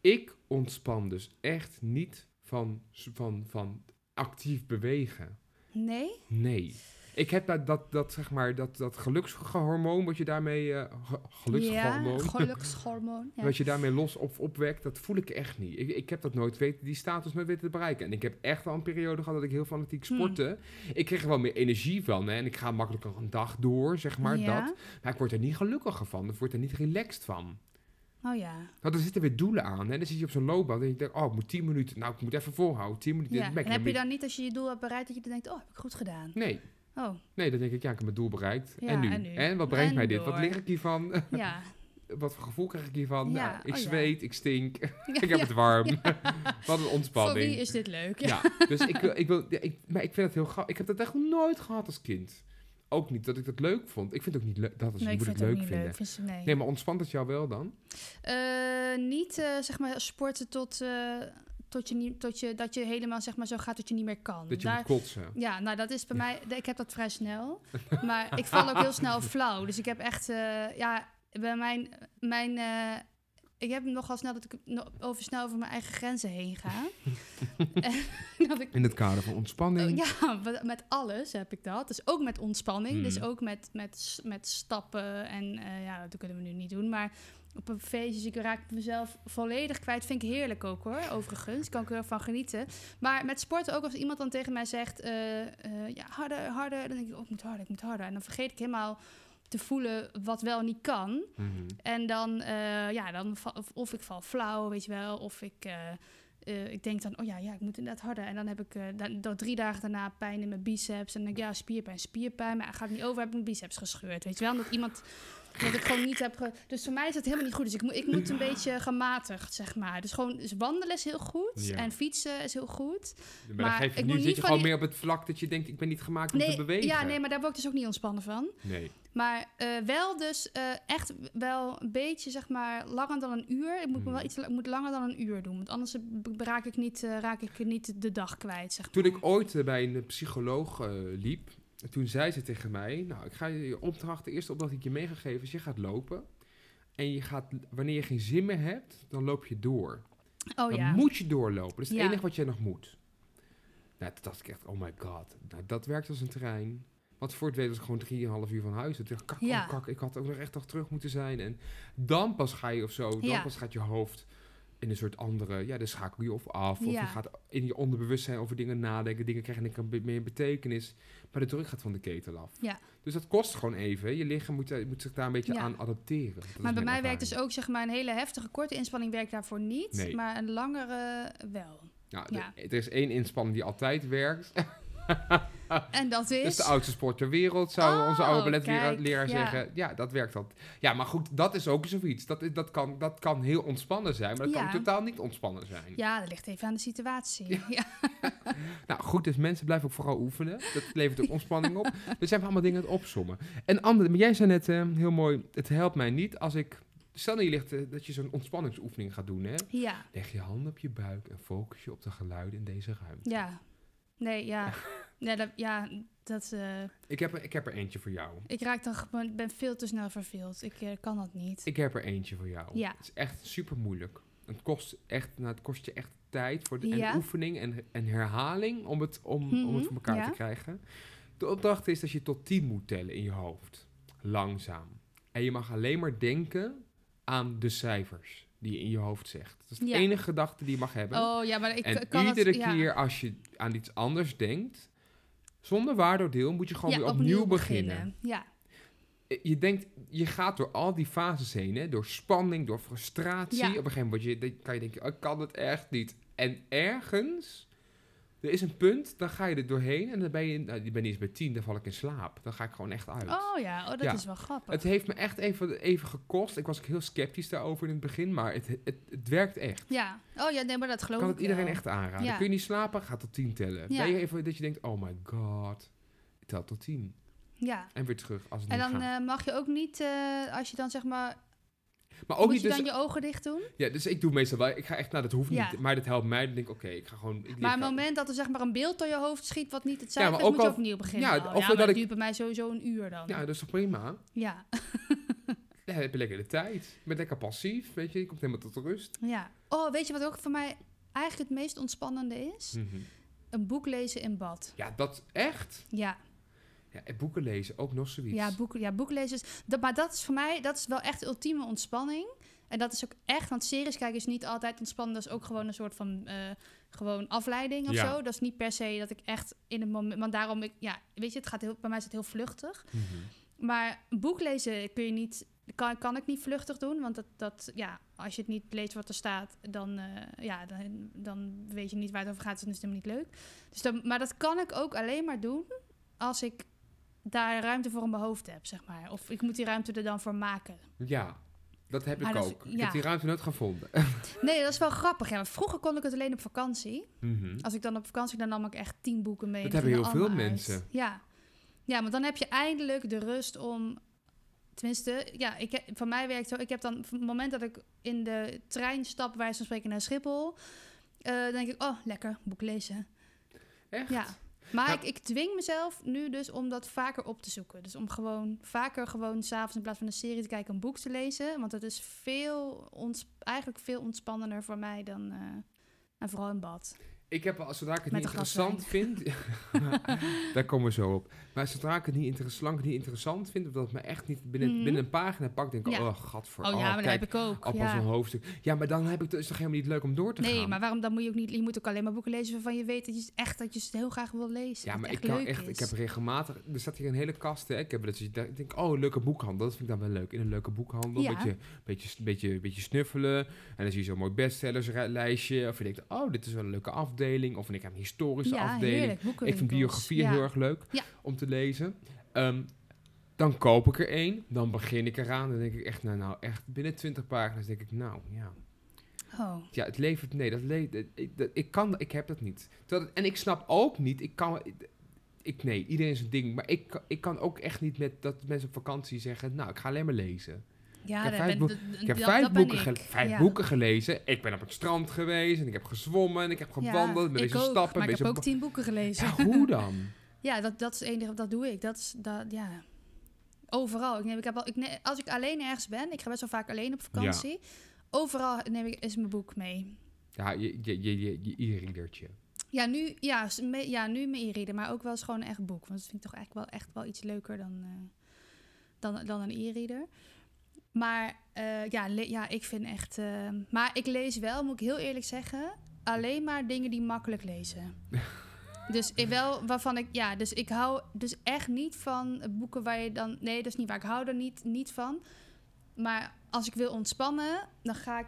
Ik ontspan dus echt niet van, van, van actief bewegen. nee? Nee. Ik heb dat, dat, dat zeg maar, dat, dat gelukshormoon, wat je daarmee, ge- gelukshormoon, Ja, gelukshormoon. Ja. wat je daarmee los op, opwekt, dat voel ik echt niet. Ik, ik heb dat nooit weten, die status nooit weten te bereiken. En ik heb echt wel een periode gehad dat ik heel fanatiek Hmm. sportte. Ik kreeg er wel meer energie van, hè, en ik ga makkelijker een dag door, zeg maar, ja? dat. Maar ik word er niet gelukkiger van, ik word er niet relaxed van. Oh ja. Want er zitten weer doelen aan, hè. Dan zit je op zo'n loopband en je denkt, oh, ik moet 10 minuten, nou, ik moet even volhouden, 10 minuten. ja. Dan En heb je dan niet, als je je doel hebt bereikt, dat je dan denkt, oh, heb ik goed gedaan? Nee, Oh, nee, dan denk ik, ja, ik heb mijn doel bereikt. Ja, en, nu? en nu? wat brengt En mij dit? Wat leer ik hiervan? ja. Wat voor gevoel krijg ik hiervan? Ja, Nou, ik oh zweet, ik stink, ik heb het warm. Wat een Voor ontspanning. wie is dit leuk? Ja. Dus ik wil, ik wil ik, maar ik vind het heel grappig. Ik heb dat echt nooit gehad als kind. Ook niet dat ik dat leuk vond. Ik vind het ook niet leuk. Dat is, Nee, ik vind het leuk vinden. leuk. Vind nee. Nee, maar ontspant het jou wel dan? Eh, niet eh, zeg maar sporten tot, eh, tot, je niet, tot je, dat je helemaal zeg maar, zo gaat dat je niet meer kan. Dat je Daar, moet kotsen. ja, nou dat is bij mij, ik heb dat vrij snel. Maar ik val ook heel snel flauw. Dus ik heb echt, ja, bij mijn, mijn ik heb nogal snel dat ik over snel over mijn eigen grenzen heen ga. dat ik In het kader van ontspanning. Oh, ja, met alles heb ik dat. Dus ook met ontspanning. Dus Hmm. ook met, met, met stappen. En eh, ja, dat kunnen we nu niet doen. Maar op een feestje, dus ik raak mezelf volledig kwijt. Vind ik heerlijk ook hoor, overigens. Kan ik er wel van genieten. Maar met sporten ook, als iemand dan tegen mij zegt... eh, eh, ja, harder, harder. Dan denk ik, oh, ik moet harder, ik moet harder. En dan vergeet ik helemaal te voelen wat wel niet kan. Mhm. En dan, eh, ja, dan of, of ik val flauw, weet je wel. Of ik, eh, eh, ik denk dan, oh ja, ja, ik moet inderdaad harder. En dan heb ik dan, dan drie dagen daarna pijn in mijn biceps. En dan denk ik, ja, spierpijn, spierpijn. Maar gaat het niet over, heb ik mijn biceps gescheurd. Weet je wel, dat iemand, dat ik gewoon niet heb... Ge dus voor mij is dat helemaal niet goed. Dus ik, moet ik moet een beetje gematigd, zeg maar. Dus gewoon, dus wandelen is heel goed. Ja. En fietsen is heel goed. Maar, geef je, ik nu zit je gewoon die- meer op het vlak dat je denkt, ik ben niet gemaakt om Nee, te bewegen. ja, nee, maar daar word ik dus ook niet ontspannen van. Nee. Maar eh, wel dus eh, echt wel een beetje, zeg maar, langer dan een uur. Ik moet, me Hmm. wel iets, ik moet langer dan een uur doen. Want anders raak ik niet, eh, raak ik niet de dag kwijt, zeg Toen maar. ik ooit bij een psycholoog eh, liep, toen zei ze tegen mij, nou, ik ga je je opdracht, de eerste opdracht die ik je meegegeven is, je gaat lopen. En je gaat, wanneer je geen zin meer hebt, dan loop je door. Oh dan ja. moet je doorlopen. Dat is het enige wat je nog moet. Nou, toen dacht ik echt, oh my god. Nou, dat werkt als een trein. Want voor het weten was ik gewoon drieënhalf uur van huis. Toen dacht ik, kak, Ja. oh, kak, ik had ook nog echt nog terug moeten zijn. En dan pas ga je of zo, dan pas gaat je hoofd in een soort andere, ja, dan schakel je of af. Of Ja. je gaat in je onderbewustzijn over dingen nadenken. Dingen krijgen een meer betekenis. Maar de druk gaat van de ketel af. Ja. Dus dat kost gewoon even. Je lichaam moet, eh, moet zich daar een beetje Ja. aan adapteren. Dat Maar bij mij werkt dus ook, zeg maar, een hele heftige korte inspanning werkt daarvoor niet. Nee. Maar een langere wel. Nou, Ja. de- er is één inspanning die altijd werkt. en dat Dat is... is de oudste sport ter wereld, zou Oh, onze oude balletleraar ja. zeggen. Ja, dat werkt altijd. Ja, maar goed, dat is ook zoiets. Dat, is- dat, kan, dat kan heel ontspannen zijn, maar dat Ja. kan totaal niet ontspannen zijn. Ja, dat ligt even aan de situatie. Ja. Nou goed, dus mensen blijven ook vooral oefenen. Dat levert ook ontspanning op. Er zijn allemaal dingen aan het opsommen. En andere, maar jij zei net eh, heel mooi, het helpt mij niet als ik... Stel nou je ligt, eh, dat je zo'n ontspanningsoefening gaat doen, hè. ja. Leg je handen op je buik en focus je op de geluiden in deze ruimte. Ja. Nee, ja. Nee, dat, ja, dat... eh, Ik, heb, er- ik heb er eentje voor jou. ik raak dan ben veel te snel verveeld. Ik eh, kan dat niet. Ik heb er eentje voor jou. Ja. Het is echt super moeilijk. Het kost, echt, nou, het kost je echt tijd voor de, Ja. en oefening en, en herhaling om het, om, om het Mhm, voor elkaar ja. te krijgen. De opdracht is dat je tot 10 moet tellen in je hoofd. Langzaam. En je mag alleen maar denken aan de cijfers die je in je hoofd zegt. Dat is de Ja. enige gedachte die je mag hebben. Oh, ja, maar ik en kan iedere het... keer als je aan iets anders denkt, zonder waardoordeel, moet je gewoon weer opnieuw, beginnen. Ja. Eh, Je denkt, je gaat door al die fases heen, hè? door spanning, door frustratie. Op een gegeven moment je, kan je denken, oh, ik kan het echt niet. En ergens, er is een punt, dan ga je er doorheen en dan ben je, nou, ik ben niet eens bij tien, dan val ik in slaap. Dan ga ik gewoon echt uit. Oh ja, oh, dat Ja. is wel grappig. Het heeft me echt even, even gekost. Ik was ook heel sceptisch daarover in het begin, maar het, het, het werkt echt. Ja. Oh ja, nee, maar dat geloof kan ik het iedereen wel. echt aanraden. Ja. Kun je niet slapen, ga tot tien tellen. Ja. Ben je even dat je denkt, oh my god, ik tel tot tien. Ja. En weer terug als het En dan eh, mag je ook niet, eh, als je dan zeg maar... maar ook moet niet je dus, dan je ogen dicht doen? Ja, dus ik doe meestal wel. Ik ga echt, nou dat hoeft Ja. niet. Maar dat helpt mij. Dan denk ik, oké, ik ga gewoon. Ik Maar op het moment dat er zeg maar een beeld door je hoofd schiet wat niet het Ja, cijfer maar is, ook moet je al- opnieuw beginnen. ja, of ja, dat dat ik- duurt bij mij sowieso een uur dan. Ja, dat is toch prima? Ja. Dan heb je lekker de tijd. Je bent lekker passief, weet je. Je komt helemaal tot rust. ja. Oh, weet je wat ook voor mij eigenlijk het meest ontspannende is? Mhm. Een boek lezen in bad. Ja, dat echt. Ja, Ja, en boeken lezen, ook nog zoiets. ja, boeken, ja boek lezen. Dat, maar dat is voor mij, dat is wel echt ultieme ontspanning. En dat is ook echt, want series kijken is niet altijd ontspannen. Dat is ook gewoon een soort van eh, gewoon afleiding of Ja. zo. Dat is niet per se dat ik echt in het moment... Want daarom, ik, ja, weet je, het gaat heel, bij mij is het heel vluchtig. Mhm. Maar boek lezen kun je niet, kan, kan ik niet vluchtig doen. Want dat, dat, ja, als je het niet leest wat er staat, dan, eh, ja, dan, dan weet je niet waar het over gaat. Dus dan is het helemaal niet leuk. Dus dan, maar dat kan ik ook alleen maar doen als ik daar ruimte voor in mijn hoofd heb, zeg maar. Of ik moet die ruimte er dan voor maken. Ja, dat heb Maar ik is- ook. Ik heb die ruimte nooit gevonden. Nee, dat is wel grappig. Ja, want vroeger kon ik het alleen op vakantie. Mhm. Als ik dan op vakantie, dan nam ik echt tien boeken mee. Dat en hebben heel veel uit. mensen. Ja. ja, maar dan heb je eindelijk de rust om... Tenminste, ja, ik heb, voor mij werkt zo. Ik heb dan, op het moment dat ik in de trein stap, wij van spreken naar Schiphol... eh, denk ik, oh, lekker, boek lezen. Echt? Ja. Maar Nou- ik, ik dwing mezelf nu dus om dat vaker op te zoeken. Dus om gewoon vaker gewoon s'avonds in plaats van een serie te kijken, een boek te lezen. Want het is veel ons, eigenlijk veel ontspannender voor mij dan... eh, en vooral in bad. Ik heb, zodra ik het Met niet interessant vind... daar komen we zo op. Maar zodra ik het niet interessant, niet interessant vind... of dat het me echt niet binnen, Mhm. binnen een pagina pak... denk ik, Ja. oh, gadver. Oh, ja, maar dat kijk, heb ik ook. Appels ja. een hoofdstuk. Ja, maar dan heb ik, is het toch helemaal niet leuk om door te gaan? Nee, maar waarom dan moet je ook niet... Je moet ook alleen maar boeken lezen waarvan je weet dat je echt dat je het heel graag wil lezen. Ja, dat maar ik kan echt, ik heb regelmatig, er staat hier een hele kast, hè. Ik heb dat ik denk, oh, leuke boekhandel, dat vind ik dan wel leuk. In een leuke boekhandel, Ja. beetje, beetje, beetje, beetje snuffelen. En dan zie je zo'n mooi bestsellerslijstje. Of je denkt, oh, dit is wel een leuke afdeling. Of ik heb een historische ja, afdeling. heerlijk. Ik vind biografieën ja. heel erg leuk om te lezen. Ehm, dan koop ik er één, dan begin ik eraan. Dan denk ik echt, nou, nou, echt binnen 20 pagina's denk ik, nou, ja. Oh, Ja, het levert, nee, dat levert, ik, dat, ik kan, ik heb dat niet. Dat, en ik snap ook niet, ik kan, ik, nee, iedereen is een ding, maar ik, ik kan ook echt niet met dat mensen op vakantie zeggen, nou, ik ga alleen maar lezen. Ja, Ik heb vijf ben- boek- dat- Ik heb dat- vijf, dat ben boeken, ik. ge- vijf Ja. boeken gelezen, ik ben op het strand geweest en ik heb gezwommen en ik heb gewandeld, ik ben ik bezig ook, stappen. maar ik heb ook tien boeken gelezen. Ja, hoe dan? Ja, dat, dat is het enige, dat doe ik. Dat is, dat, ja. Overal. Ik neem, ik heb al, ik als ik alleen ergens ben, ik ga best wel vaak alleen op vakantie. Overal neem ik is mijn boek mee. Ja, je, je, je, je, je e-readertje. Ja, nu, ja, ja, nu mijn e-reader, maar ook wel eens gewoon een echt boek. Want dat vind ik toch eigenlijk wel echt wel iets leuker dan, eh, dan, dan een e-reader. Maar eh, ja, ja, ik vind echt... eh, maar ik lees wel, moet ik heel eerlijk zeggen, alleen maar dingen die makkelijk lezen. dus ik wel waarvan ik... Ja, dus ik hou dus echt niet van boeken waar je dan... Nee, dat is niet waar. Ik hou er niet, niet van. Maar als ik wil ontspannen, dan ga ik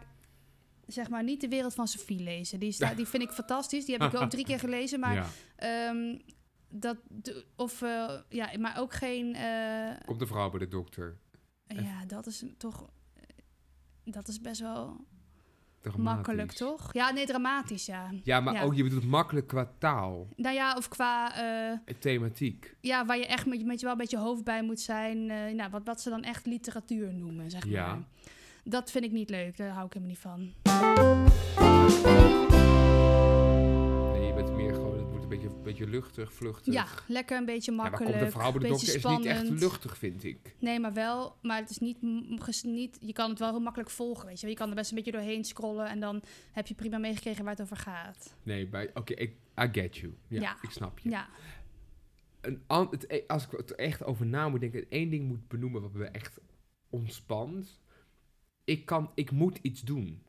zeg maar niet de wereld van Sophie lezen. Die, staat, die vind ik fantastisch. Die heb ik ook drie keer gelezen. Maar ja. Ehm, dat, of, eh, ja, maar ook geen, Komt de vrouw bij de dokter. Ja, dat is toch, dat is best wel Dramatisch. makkelijk, toch? Ja, nee, dramatisch, ja. Ja, maar Ja. ook je bedoelt makkelijk qua taal. Nou ja, of qua, eh, en Thematiek. ja, waar je echt met, met je wel een beetje hoofd bij moet zijn. eh, nou, wat, wat ze dan echt literatuur noemen, zeg Ja. maar. Dat vind ik niet leuk, daar hou ik helemaal niet van. Beetje, een beetje luchtig, vluchtig. Ja, lekker een beetje Ja, maar makkelijk. komt de vrouw bij de is niet echt luchtig, vind ik. Nee, maar wel, maar het is niet, niet, je kan het wel heel makkelijk volgen, weet je. Je kan er best een beetje doorheen scrollen en dan heb je prima meegekregen waar het over gaat. Nee, bij, oké, ik I get you. Ja, Ja. ik snap je. Ja, Een, het, e- als ik er echt over na moet denken, één ding moet benoemen wat me echt ontspant. Ik kan, ik moet iets doen.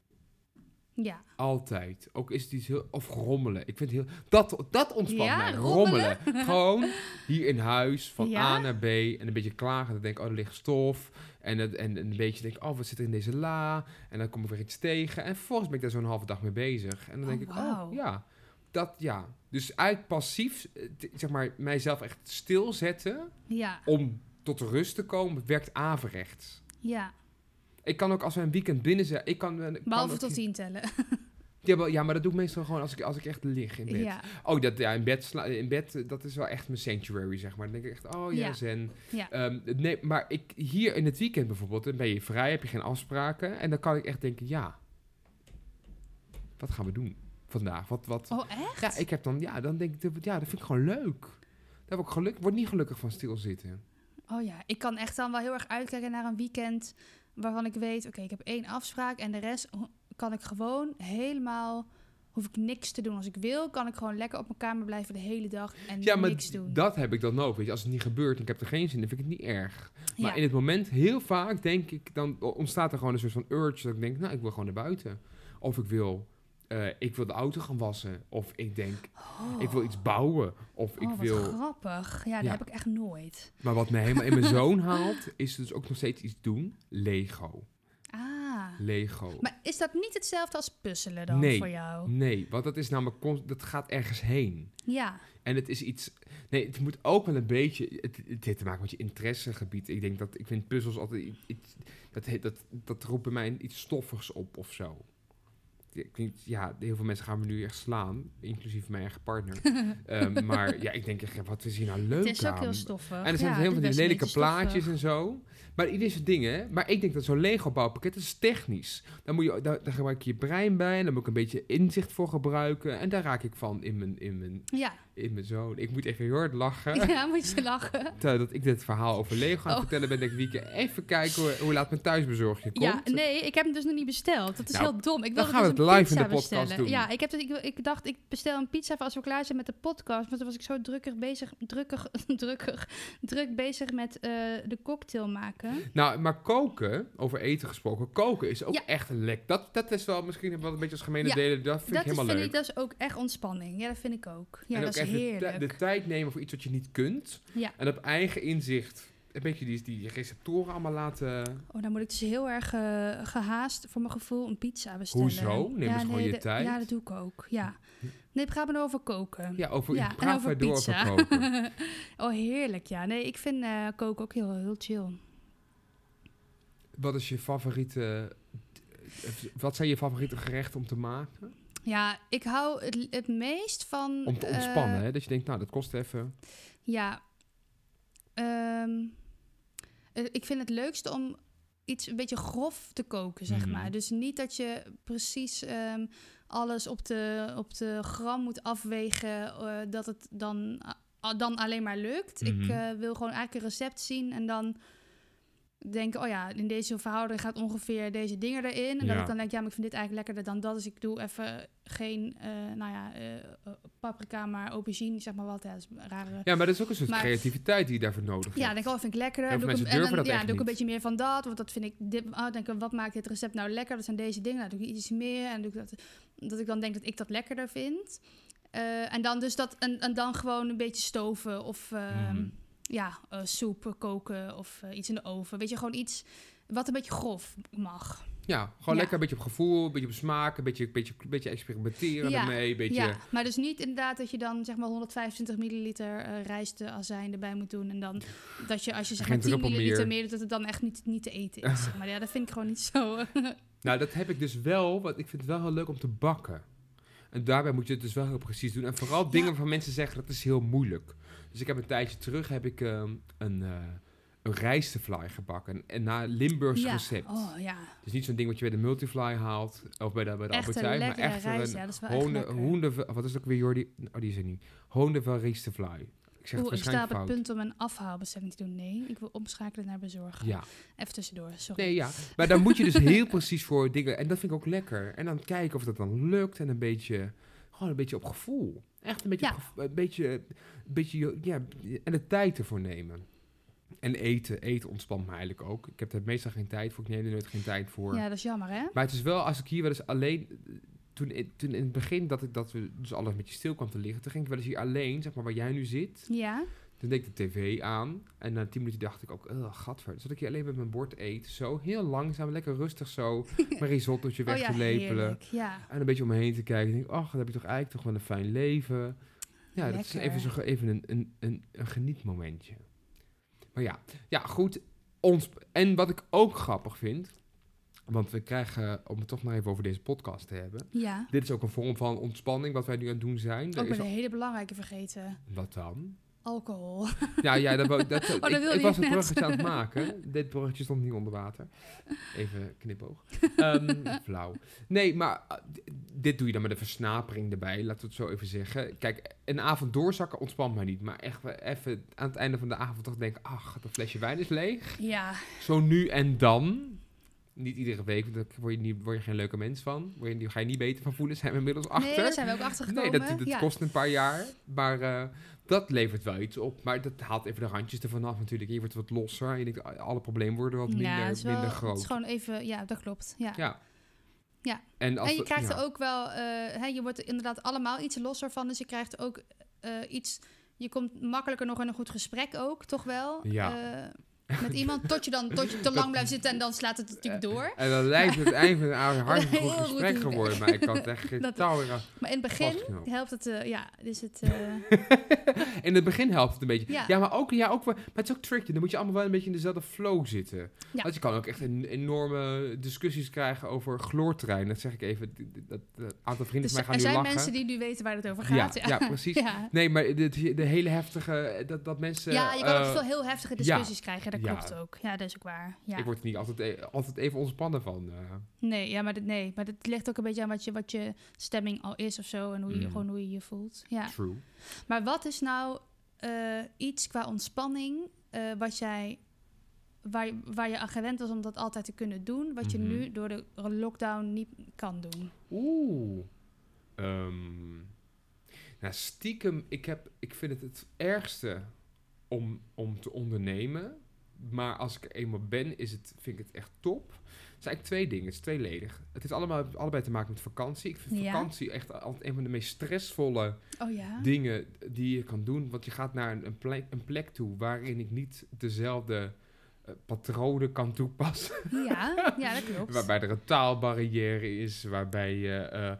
Ja. Altijd. Ook is het iets heel... Of rommelen. Ik vind het heel... Dat, dat ontspant Ja, mij. rommelen. Gewoon hier in huis, van Ja? A naar B. En een beetje klagen. Dan denk ik, oh, er ligt stof. En, het, en, en een beetje denk ik, oh, wat zit er in deze la? En dan kom ik weer iets tegen. En vervolgens ben ik daar zo'n halve dag mee bezig. En dan Oh, denk ik, oh, ja. Dat, ja. Dus uit passief, eh, zeg maar, mijzelf echt stilzetten... Ja, om tot rust te komen, werkt averechts. ja. Ik kan ook als we een weekend binnen zijn... Ik kan, ik kan Behalve ook- tot tien tellen. ja, maar dat doe ik meestal gewoon als ik, als ik echt lig in bed. ja, Oh, dat, ja, in bed, sla, in bed, eh, dat is wel echt mijn sanctuary, zeg maar. Dan denk ik echt, oh ja, Ja. zen. ja. Ehm, nee, maar ik, hier in het weekend bijvoorbeeld, dan ben je vrij, heb je geen afspraken. En dan kan ik echt denken, ja, wat gaan we doen vandaag? Wat, wat? Oh, echt? Ja, ik heb dan, ja, dan denk ik, ja, dat vind ik gewoon leuk. Daar word ik geluk, word niet gelukkig van stilzitten. Oh ja, ik kan echt dan wel heel erg uitkijken naar een weekend waarvan ik weet, oké, ik heb één afspraak en de rest kan ik gewoon helemaal, hoef ik niks te doen. Als ik wil, kan ik gewoon lekker op mijn kamer blijven de hele dag en Ja, maar niks doen. dat heb ik dan ook. Weet je, als het niet gebeurt en ik heb er geen zin in, vind ik het niet erg. Maar ja. in het moment, heel vaak denk ik, dan ontstaat er gewoon een soort van urge dat ik denk, nou, ik wil gewoon naar buiten. Of ik wil, eh, ik wil de auto gaan wassen. Of ik denk, Oh. ik wil iets bouwen. Of Oh, ik wil... grappig. Ja, dat Ja. heb ik echt nooit. Maar wat me helemaal in mijn zoon haalt, is dus ook nog steeds iets doen. Lego. Ah. Lego. Maar is dat niet hetzelfde als puzzelen dan Nee. voor jou? Nee, want dat is namelijk, dat gaat ergens heen. Ja. En het is iets. Nee, het moet ook wel een beetje. Het, het heeft te maken met je interessegebied. Ik denk dat. Ik vind puzzels altijd. iets- dat, dat, dat roept bij mij iets stoffigs op of zo. Denk, ja, heel veel mensen gaan me nu echt slaan. Inclusief mijn eigen partner. Ehm, maar ja, ik denk echt, wat is hier nou leuk Het is ook aan? heel stoffig. En er zijn ja, heel veel die lelijke plaatjes stoffig. en zo. Maar ieder zijn dingen. hè. Maar ik denk dat zo'n Lego bouwpakket dat is technisch. Dan moet je, daar, daar gebruik je je brein bij. En daar moet ik een beetje inzicht voor gebruiken. En daar raak ik van in mijn, in mijn, Ja. In mijn zoon. Ik moet even heel hard lachen. ja, moet je lachen. Terwijl dat ik dit verhaal over Lego aan het Oh. vertellen ben. Denk ik, Wieke, even kijken hoe, hoe laat mijn thuisbezorgje komt. Ja, nee, ik heb hem dus nog niet besteld. Dat is Nou, heel dom. Ik dan gaan we dus het een live in de podcast bestellen. doen. Ja, ik, heb dus, ik, ik dacht, ik bestel een pizza voor als we klaar zijn met de podcast. Maar toen was ik zo drukkig bezig, drukkig, drukkig, druk bezig met eh, de cocktail maken. Nou, maar koken, over eten gesproken, koken is ook Ja. echt een lek. Dat, dat is wel misschien wel een beetje als gemene Ja, delen. Dat vind dat ik helemaal is, vind leuk. ik, dat is ook echt ontspanning. Ja, dat vind ik ook. Ja, en dat ook is echt de-. De, tijd nemen voor iets wat je niet kunt. Ja. En op eigen inzicht een beetje die, die receptoren allemaal laten... Oh, dan moet ik dus heel erg eh, gehaast voor mijn gevoel een pizza bestellen. Hoezo? Neem eens gewoon je tijd. Ja, dat doe ik ook. Ja. Nee, gaat me over koken. Ja, over, Ja, en praat over maar door pizza. over koken. oh, heerlijk. Ja, nee, ik vind eh, koken ook heel, heel chill. Wat is je favoriete... Wat zijn je favoriete gerechten om te maken? Ja, ik hou het, het meest van... Om te eh, ontspannen, hè? Dat je denkt, nou, dat kost even... Ja. Ehm, eh, ik vind het leukste om iets een beetje grof te koken, zeg Mhm. maar. Dus niet dat je precies ehm, alles op de, op de gram moet afwegen, eh, dat het dan, a- dan alleen maar lukt. Ik Mhm. eh, wil gewoon eigenlijk een recept zien en dan denken, oh ja, in deze verhouding gaat ongeveer deze dingen erin. En dat Ja. ik dan denk, ja, maar ik vind dit eigenlijk lekkerder dan dat. Dus ik doe even geen, eh, nou ja, eh, eh, paprika, maar aubergine, zeg maar wat. Ja, dat is een rare... Ja, maar dat is ook een soort Maar- creativiteit die je daarvoor nodig hebt. Ja, dan denk ik, oh, vind ik lekkerder. Doe ik mensen een- en durven dan, dat ja, doe ik een beetje meer van dat. Want dat vind ik... Dit, oh, denk ik, wat maakt dit recept nou lekker? Dat zijn deze dingen. Nou, doe ik iets meer. En doe ik dat, dat ik dan denk dat ik dat lekkerder vind. En dan dus dat... En, en dan gewoon een beetje stoven. Of... ehm, Mhm. Ja, eh, soep koken of eh, iets in de oven. Weet je, gewoon iets wat een beetje grof mag. Ja, gewoon Ja. lekker een beetje op gevoel, een beetje op smaak, een beetje, beetje, beetje experimenteren Ja, ermee. Een beetje, Ja, maar dus niet inderdaad dat je dan zeg maar 125 milliliter eh rijsteazijn erbij moet doen. En dan dat je als je zeg maar 10 druppel milliliter meer. meer doet, dat het dan echt niet, niet te eten is. Maar ja, dat vind ik gewoon niet zo. Nou, dat heb ik dus wel, want ik vind het wel heel leuk om te bakken. En daarbij moet je het dus wel heel precies doen. En vooral dingen waarvan mensen zeggen dat is heel moeilijk. Dus ik heb een tijdje terug heb ik ehm, een, eh een rijstefly gebakken. En na Limburgs ja. recept. Oh ja, Dus niet zo'n ding wat je bij de Multifly haalt. Of bij de, bij de Albert Heijn. Maar echt rijst. een Ja, dat is wel echt honde, lekker. honde, wat is het ook weer Jordi? Oh, die is er niet. Honde van rijstefly. Ik zeg het Oeh, ik sta op het fout. punt om een afhaalbestelling te doen. Nee, ik wil omschakelen naar bezorgen. Ja. Even tussendoor, sorry. Nee, ja. Maar dan moet je dus heel precies voor dingen. En dat vind ik ook lekker. En dan kijken of dat dan lukt. En een beetje, gewoon een beetje op gevoel. Echt een beetje, Ja. op gevo- een beetje, een beetje, ja. En de tijd ervoor nemen. En eten. Eten ontspant me eigenlijk ook. Ik heb er meestal geen tijd voor. Ik neem er nooit geen tijd voor. Ja, dat is jammer, hè? Maar het is wel, als ik hier wel eens alleen... Toen, in- toen in het begin dat, ik, dat we dus alles een beetje stil kwam te liggen... toen ging ik wel eens hier alleen, zeg maar waar jij nu zit... Ja, Toen deed ik de tv aan. En na tien minuten dacht ik ook, oh, gadver. Dus dat ik hier alleen met mijn bord eet. Zo heel langzaam, lekker rustig zo. mijn risottootje weg oh ja, te lepelen. Ja, En een beetje om me heen te kijken. Ik denk, ach, dan heb je toch eigenlijk toch wel een fijn leven. Ja, dat is even, zo, even een, een, een, een genietmomentje. Maar ja, ja goed. Ons, en wat ik ook grappig vind... Want we krijgen, om het toch maar even over deze podcast te hebben... ja. Dit is ook een vorm van ontspanning wat wij nu aan het doen zijn. Er Ook is een al- hele belangrijke vergeten. wat dan? Alcohol. Ja, ja dat, wou- dat, dat ik, was een bruggetje aan het maken. Dit bruggetje stond niet onder water. Even knipoog. Ehm, flauw. Nee, maar d- dit doe je dan met een versnapering erbij, laten we het zo even zeggen. Kijk, een avond doorzakken ontspant mij niet. Maar echt even aan het einde van de avond toch denken... ach, dat flesje wijn is leeg. Ja, Zo nu en dan. Niet iedere week, want daar word je, niet, word je geen leuke mens van. Word je, ga je niet beter van voelen, zijn we inmiddels achter. nee, daar zijn we ook achter Nee, gekomen. dat, dat ja. kost een paar jaar. Maar eh, dat levert wel iets op. Maar dat haalt even de randjes ervan af natuurlijk. Je wordt wat losser. En je denkt, alle problemen worden wat minder, ja, het is wel, minder Het groot. is gewoon even, ja, dat klopt. Ja. Ja. Ja. En, je we- krijgt ja. er ook wel, eh, hè, je wordt er inderdaad allemaal iets losser van. Dus je krijgt ook eh, iets, je komt makkelijker nog in een goed gesprek ook, toch wel? Ja. Met iemand, tot je dan tot je te lang blijft zitten en dan slaat het natuurlijk door. En dan lijkt het van een hartstikke goed gesprek geworden. Maar ik kan het echt geen touw Maar in het begin helpt het, eh, ja, is het, eh, In het begin helpt het een beetje. Ja. Ja, maar, ook, ja, ook, maar het is ook tricky. Dan moet je allemaal wel een beetje in dezelfde flow zitten. Ja. Want je kan ook echt een, enorme discussies krijgen over chloorterrein. Dat zeg ik even. Dat, dat aantal vrienden dus van mij gaan er nu zijn lachen. mensen die nu weten waar het over Ja, gaat. ja, precies. Ja. Nee, maar de, de hele heftige... Dat, dat mensen... Ja, je kan ook eh, veel heel heftige discussies krijgen, dat Ja. klopt ook. Ja, dat is ook waar. Ja. Ik word er niet altijd, e- altijd even ontspannen van. eh. Nee, ja, maar, dit, nee, maar het ligt ook een beetje aan wat je, wat je stemming al is of zo. En hoe je, Mm. gewoon hoe je je voelt. Ja. True. Maar wat is nou eh, iets qua ontspanning eh, wat jij, waar, je- waar je aan gewend was om dat altijd te kunnen doen, wat je Mhm. nu door de lockdown niet kan doen? Oeh. Ehm, nou, stiekem, ik, heb, ik vind het het ergste om, om te ondernemen. Maar als ik er eenmaal ben, is het, vind ik het echt top. Het zijn eigenlijk twee dingen, het is tweeledig. Het heeft allemaal, allebei te maken met vakantie. Ik vind Ja. vakantie echt altijd een van de meest stressvolle Oh ja? dingen die je kan doen. Want je gaat naar een, een, plek, een plek toe waarin ik niet dezelfde eh, patronen kan toepassen. Ja, ja, dat klopt. Waarbij er een taalbarrière is, waarbij je eh,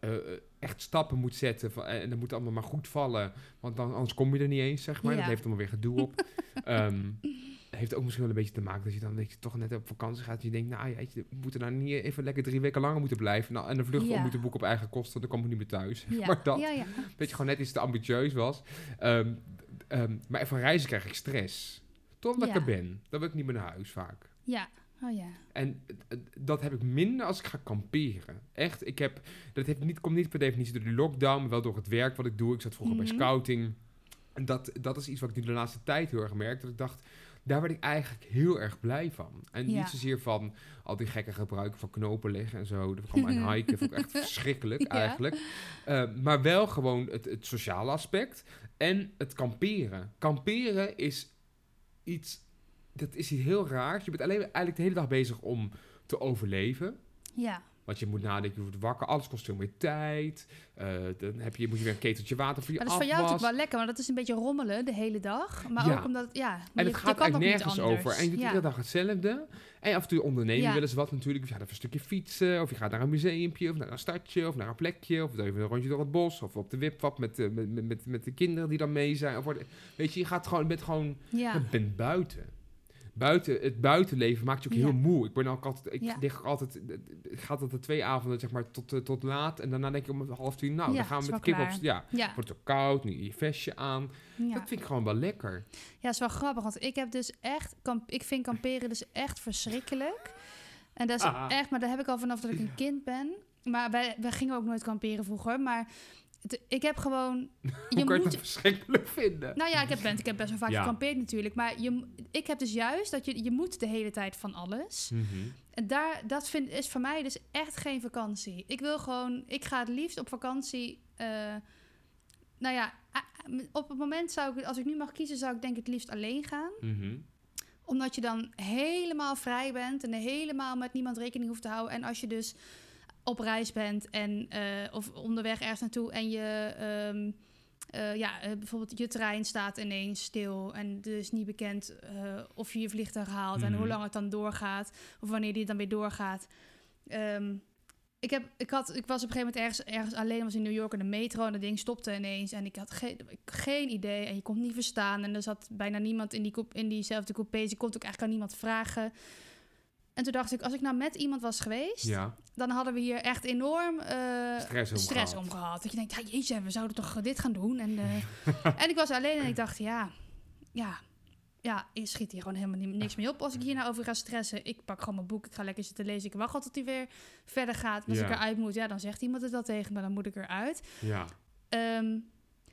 eh, echt stappen moet zetten. Van, en dat moet allemaal maar goed vallen, want dan, anders kom je er niet eens, zeg maar. Ja. Dat heeft allemaal weer gedoe op. Ehm, heeft ook misschien wel een beetje te maken dat je dan dat je toch net op vakantie gaat. En je denkt, nou ja, je we moeten nou niet even lekker drie weken langer moeten blijven. Nou, en een vlucht Ja. moeten boeken op eigen kosten, dan kom ik niet meer thuis. ja. Maar dat, ja, dat je gewoon net iets te ambitieus was. Ehm, ehm, maar van reizen krijg ik stress. Totdat ik Ja. er ben. Dan wil ik niet meer naar huis vaak. ja. Oh ja. En dat heb ik minder als ik ga kamperen. Echt, ik heb, dat heeft niet, komt niet per definitie door die lockdown, maar wel door het werk wat ik doe. Ik zat vroeger Mhm. bij scouting. En dat, dat is iets wat ik nu de laatste tijd heel erg merk. Dat ik dacht, daar werd ik eigenlijk heel erg blij van. En Ja. niet zozeer van al die gekke gebruiken van knopen leggen en zo. Dat kwam aan hiken, vond ik echt verschrikkelijk eigenlijk. Eh, maar wel gewoon het, het sociale aspect en het kamperen. Kamperen is iets, dat is iets heel raars. Je bent alleen eigenlijk de hele dag bezig om te overleven. Ja. Want je moet nadenken, je wordt wakker, alles kost veel meer tijd. Eh, dan heb je, moet je weer een keteltje water voor je Maar dat is voor jou afwas. natuurlijk wel lekker, want dat is een beetje rommelen de hele dag. Maar Ja. ook omdat, ja... En het je gaat eigenlijk nergens over. En je doet Ja. iedere dag hetzelfde. En af en toe onderneem je Ja. wel eens wat natuurlijk. Je gaat even een stukje fietsen. Of je gaat naar een museumpje. Of naar een stadje. Of naar een plekje. Of even een rondje door het bos. Of op de wipwap met, de- met, met, met, met de kinderen die dan mee zijn. Of, weet je, je gaat gewoon, je bent gewoon je bent buiten. Buiten, het buitenleven maakt je ook Ja. heel moe. Ik ben ook altijd, ik Ja. lig altijd, ik ga tot de twee avonden zeg maar tot, eh, tot laat en daarna denk ik om half tien, nou, Ja, dan gaan we met de kip op, ja, Ja. wordt ook koud, nu je vestje aan. Dat vind ik gewoon wel lekker. Ja, is wel grappig, want ik heb dus echt, kamp ik vind kamperen dus echt verschrikkelijk. En dat is Ah. echt, maar dat heb ik al vanaf dat ik een kind ben. Maar wij, wij gingen ook nooit kamperen vroeger, maar ik heb gewoon, je kan je moet, dat verschrikkelijk vinden? nou ja, ik heb, ik heb best wel vaak Ja. gekampeerd natuurlijk, maar je, ik heb dus juist dat je, je moet de hele tijd van alles. Mhm. En daar, dat vind, is voor mij dus echt geen vakantie. Ik wil gewoon, ik ga het liefst op vakantie. eh, nou ja, op het moment zou ik, als ik nu mag kiezen, zou ik denk ik het liefst alleen gaan. Mhm. Omdat je dan helemaal vrij bent en helemaal met niemand rekening hoeft te houden. En als je dus op reis bent en, eh, of onderweg ergens naartoe en je. ehm, eh, ja, eh, bijvoorbeeld je trein staat ineens stil en is niet bekend of je je vliegtuig haalt en Mhm. hoe lang het dan doorgaat of wanneer die dan weer doorgaat. Ehm, ik, heb, ik, had, ik was op een gegeven moment ergens, ergens alleen, was in New York in de metro en dat ding stopte ineens en ik had geen, geen idee en je kon het niet verstaan en er zat bijna niemand in, die, in diezelfde coupé, dus ik kon het ook eigenlijk aan niemand vragen. En toen dacht ik, als ik nou met iemand was geweest, Ja, dan hadden we hier echt enorm eh, stress om stress gehad. om gehad. Dat je denkt, ja, jeetje, we zouden toch dit gaan doen. En, eh, en ik was alleen en ik dacht, ja, ja, ja, ik schiet hier gewoon helemaal ni- niks mee op als ik hier nou over ga stressen. Ik pak gewoon mijn boek, ik ga lekker zitten lezen. Ik wacht al tot hij weer verder gaat. En als Ja. ik eruit moet, ja, dan zegt iemand het wel tegen me, dan moet ik eruit. Ja, Ehm,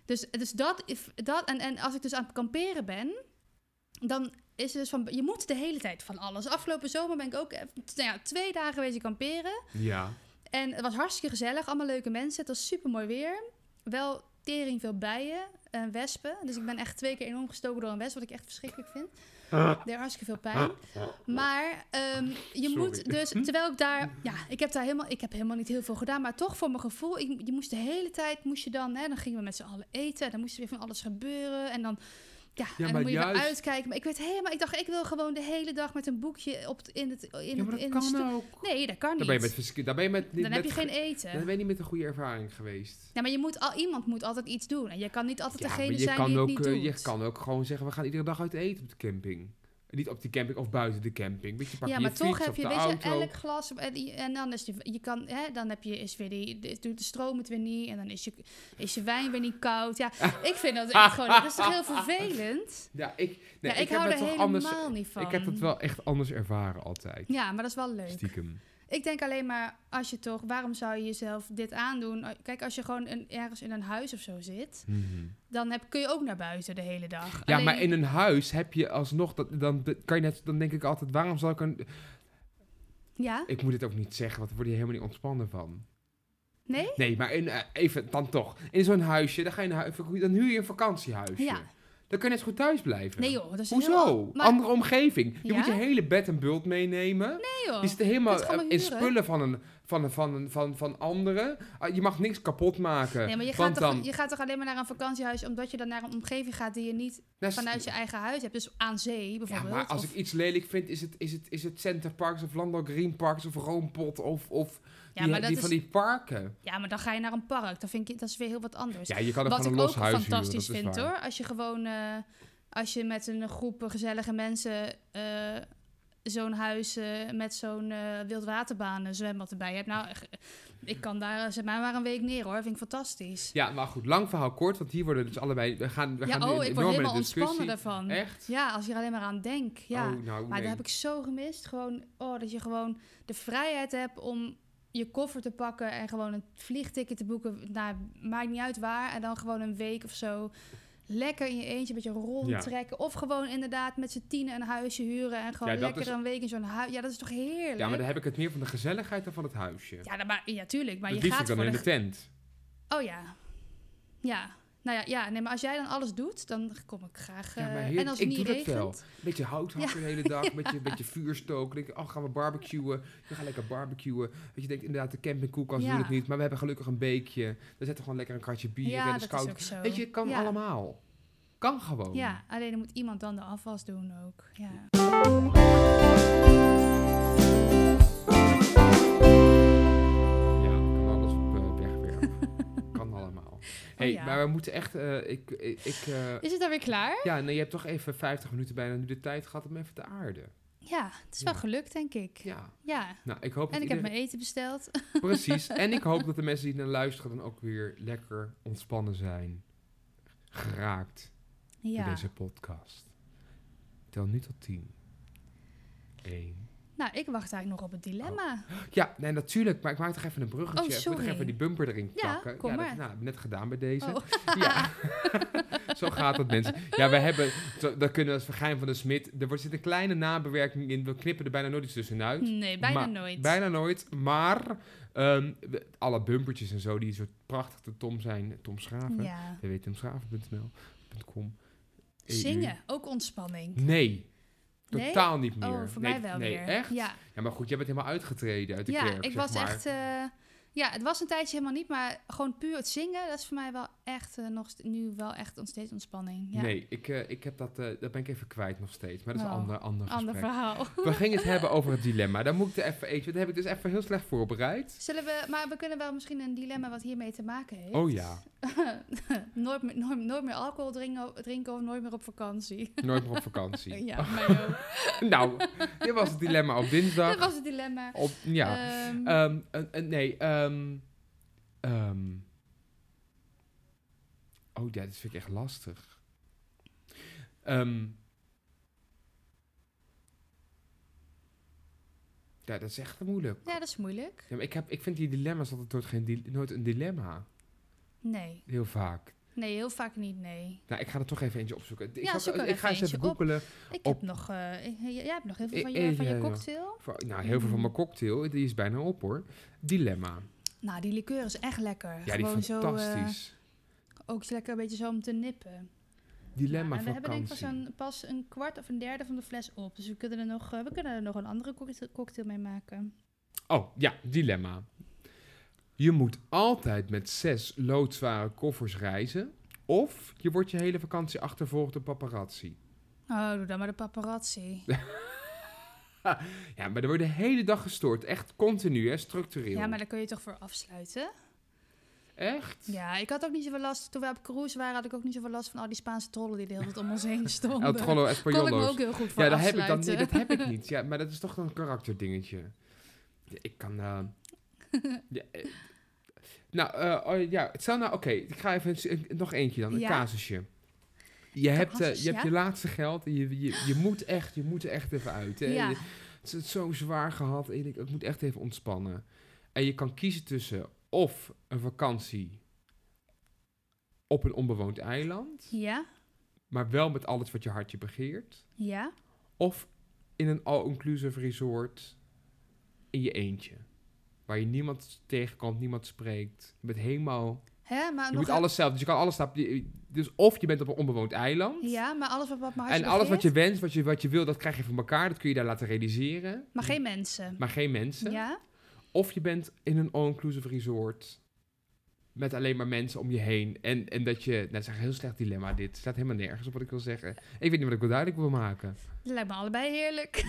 dus dus dat, is- dat en, en als ik dus aan het kamperen ben, dan is dus van, je moet de hele tijd van alles. Afgelopen zomer ben ik ook even, nou ja, twee dagen geweest kamperen. ja. En het was hartstikke gezellig, allemaal leuke mensen. Het was super mooi weer. Wel tering veel bijen en wespen. Dus ik ben echt twee keer enorm gestoken door een wesp, wat ik echt verschrikkelijk vind. Deed hartstikke veel pijn. Maar ehm, je Sorry. moet dus, terwijl ik daar, ja, ik heb daar helemaal, ik heb helemaal niet heel veel gedaan, maar toch voor mijn gevoel, ik, je moest de hele tijd, moest je dan, hè, dan gingen we met z'n allen eten, en dan moest er weer van alles gebeuren, en dan, ja, en maar dan moet je weer juist- uitkijken. Maar ik weet helemaal, ik dacht, ik wil gewoon de hele dag met een boekje op in het, in Ja, maar dat in de kan ook. Nee, dat kan niet. Dan ben je met, dan ben je met, dan heb je geen eten. Dan ben je niet met een goede ervaring geweest. Ja, maar je moet al, iemand moet altijd iets doen. En je kan niet altijd Ja, degene maar je zijn kan, die het ook, niet eh, doet. je kan ook gewoon zeggen, we gaan iedere dag uit eten op de camping. Niet op die camping of buiten de camping. Weet je, pak ja, je maar je toch heb je, weet auto. je, elk glas op, en, dan is die, je kan, hè, dan heb je, is weer die, de- doet de stroom het weer niet en dan is je, is je wijn weer niet koud. Ja, ik vind dat echt gewoon, dat is toch heel vervelend? Ja, ik, nee, ja, ik, heb hou er helemaal anders. niet van. Ik heb het wel echt anders ervaren altijd. Ja, maar dat is wel leuk. Stiekem. Ik denk alleen maar, als je toch, waarom zou je jezelf dit aandoen? Kijk, als je gewoon een, ergens in een huis of zo zit, Mhm. dan heb, kun je ook naar buiten de hele dag. Ja, Alleen- maar in een huis heb je alsnog, dat, dan kan je net, dan denk ik altijd, waarom zou ik een, Ja? ik moet dit ook niet zeggen, want daar word je helemaal niet ontspannen van. Nee? Nee, maar in, eh, even, dan toch. In zo'n huisje, dan, ga je dan huur je een vakantiehuisje. Ja. Dan kan je net zo goed thuis blijven. Nee joh, dat is Hoezo? heel... Maar, Andere omgeving. Je Ja? moet je hele bed en bult meenemen. nee joh. Je zit helemaal in spullen van, een, van, van, van, van anderen. Ah, Je mag niks kapot maken. Nee, maar je gaat, toch, dan, je gaat toch alleen maar naar een vakantiehuis omdat je dan naar een omgeving gaat die je niet Nou, vanuit je eigen huis hebt. Dus aan zee Ja, bijvoorbeeld. maar als of- ik iets lelijk vind, is het, is het, is het Center Parks of Landau Green Parks of Roompot of, of ja, die, maar die is, van die parken. ja, maar dan ga je naar een park. Dan vind ik, dat is weer heel wat anders. Ja, je kan wat ik ook fantastisch huren, vind hoor. Als je gewoon, eh, als je met een groep gezellige mensen eh, zo'n huis eh, met zo'n eh wildwaterbaan, een zwembad erbij hebt. Nou, eh, ik kan daar, zet mij maar een week neer hoor. Vind ik fantastisch. Ja, maar goed, lang verhaal kort, want hier worden dus allebei... We gaan, we Ja, gaan oh, ik word helemaal discussie. ontspannen daarvan. Echt? Ja, als je er alleen maar aan denkt. Ja. Oh, nou, Maar nee. dat heb ik zo gemist. Gewoon, oh, dat je gewoon de vrijheid hebt om je koffer te pakken en gewoon een vliegticket te boeken. Nou, maakt niet uit waar. En dan gewoon een week of zo lekker in je eentje een beetje rondtrekken. Of gewoon inderdaad met z'n tienen een huisje huren en gewoon Ja, lekker is- een week in zo'n huis. Ja, dat is toch heerlijk? Ja, maar dan heb ik het meer van de gezelligheid dan van het huisje. Ja, maar, ja, tuurlijk. Maar je gaat dan voor in de... de tent. Oh ja. Ja. Nou ja, ja, nee, maar als jij dan alles doet, dan kom ik graag. Ja, maar eh, heerlijk. en als het Ik niet doe dat regent. wel. Een beetje hout hakken de hele dag, een beetje, beetje vuur stoken. Denk, oh, gaan we barbecuen? We gaan lekker barbecuen. Dat je denkt, inderdaad, de campingkoelkast Ja. doet het niet. Maar we hebben gelukkig een beekje. We zetten gewoon lekker een kratje bier ja, en dat is koud. is ook zo. Weet je, het kan ja. allemaal. Kan gewoon. Ja, alleen dan moet iemand dan de afwas doen ook. Ja. Ja, Hey, ja. maar we moeten echt... eh, ik, ik, ik, eh, Is het alweer klaar? ja, nee, je hebt toch even 50 minuten bijna nu de tijd gehad om even te aarden. Ja, het is wel Ja. gelukt, denk ik. Ja. Ja. Nou, ik hoop En ik heb mijn eten besteld. Precies. En ik hoop dat de mensen die naar luisteren dan ook weer lekker ontspannen zijn. Geraakt door Ja. deze podcast. Tel nu tot 10. 1. Nou, ik wacht eigenlijk nog op het dilemma. Ja, nee, natuurlijk. Maar ik maak toch even een bruggetje. Oh, Ik moet toch even die bumper erin Ja, pakken. kom dat, maar. nou, dat heb ik net gedaan bij deze. Oh. Ja, zo gaat het mensen. Ja, we hebben, zo, dat kunnen we als vergein van de smid. Er wordt, zit een kleine nabewerking in. We knippen er bijna nooit iets tussenuit. Nee, bijna Maar- nooit. Bijna nooit. Maar ehm, alle bumpertjes en zo die zo prachtig te Tom zijn. Tom Schraven. Ja. www.tomschraven.nl Zingen, ook ontspanning. Nee. Nee? Totaal niet meer. Oh, voor nee, mij wel nee, weer. echt? Ja, Ja, maar goed, jij bent helemaal uitgetreden uit de ja kerk, ik zeg was maar. echt... eh, ja, het was een tijdje helemaal niet, maar gewoon puur het zingen, dat is voor mij wel echt eh, nog nu wel echt nog steeds ontspanning. Ja. Nee, ik, eh, ik heb dat, eh, dat ben ik even kwijt nog steeds. Maar dat is Oh, een ander, ander Ander gesprek. verhaal. We gingen het hebben over het dilemma. Dan moet ik er even eentje... Dat heb ik dus even heel slecht voorbereid. Zullen we, maar we kunnen wel misschien een dilemma wat hiermee te maken heeft. Oh ja. nooit, meer, nooit, nooit meer alcohol drinken, drinken of nooit meer op vakantie. Nooit meer op vakantie. ja, mij ook. nou, dit was het dilemma op dinsdag. Dat was het dilemma. Op, ja. Ehm, Ehm, eh, eh, nee, ehm, ehm. Oh ja, dat vind ik echt lastig. Ehm. ja, dat is echt moeilijk. ja, dat is moeilijk. Ja, maar ik, heb, ik vind die dilemma's altijd nooit, geen nooit een dilemma. Nee. Heel vaak. Nee, heel vaak niet, nee. Nou, ik ga er toch even eentje opzoeken. Ik, Ja, zoek er ik ga eens even op. googelen. Ik Op- heb nog... eh, ik- jij hebt nog heel veel Eh, van je, eh, van je ja, ja. cocktail. Nou, heel veel van mijn cocktail. Die is bijna op hoor. Dilemma. Nou, die liqueur is echt lekker. Ja, die is zo... eh, ook lekker een beetje zo om te nippen. Dilemma Ja, en we hebben denk ik pas een, pas een kwart of een derde van de fles op. Dus we kunnen er nog, eh, we kunnen er nog een andere cocktail, mee maken. Oh, ja, dilemma. Je moet altijd met zes loodzware koffers reizen. Of je wordt je hele vakantie achtervolgd door paparazzi. Oh, doe dan maar de paparazzi. Ja, maar er wordt de hele dag gestoord. Echt continu, hè, structureel. Ja, maar daar kun je toch voor afsluiten? Echt? Ja, ik had ook niet zoveel last. Toen we op cruise waren, had ik ook niet zoveel last van al die Spaanse trollen die de hele tijd om ons heen stonden. El Trollo Kon ik me ook heel goed voor Ja, dat heb, ik dan, nee, dat heb ik niet. Ja, maar dat is toch een karakterdingetje. Ja, ik kan... eh, ja, eh, nou, eh, oh, ja, stel nou... Oké, ik ga even... een- nog eentje dan, een Ja. casusje. Je hebt, eh, je hebt je laatste geld en je, je, je, moet echt, je moet er echt even uit. Hè? Ja. Je- Het is zo zwaar gehad en denkt, ik moet echt even ontspannen. En je kan kiezen tussen of een vakantie op een onbewoond eiland, Ja, maar wel met alles wat je hartje begeert. ja. Of in een all-inclusive resort in je eentje. Waar je niemand tegenkomt, niemand spreekt. Je bent helemaal... Hè, maar Je nog moet alles zelf. Dus je kan alles stappen. Dus of je bent op een onbewoond eiland. Ja, maar alles wat, wat mijn en alles wat je wenst, wat je, wat je wil, dat krijg je van elkaar. Dat kun je daar laten realiseren. Maar geen mensen. Maar geen mensen. Ja? Of je bent in een all-inclusive resort. Met alleen maar mensen om je heen. En, en dat je... Nou, dat is echt een heel slecht dilemma dit. Het staat helemaal nergens op wat ik wil zeggen. Ik weet niet wat ik wel duidelijk wil maken. Dat lijkt me allebei heerlijk.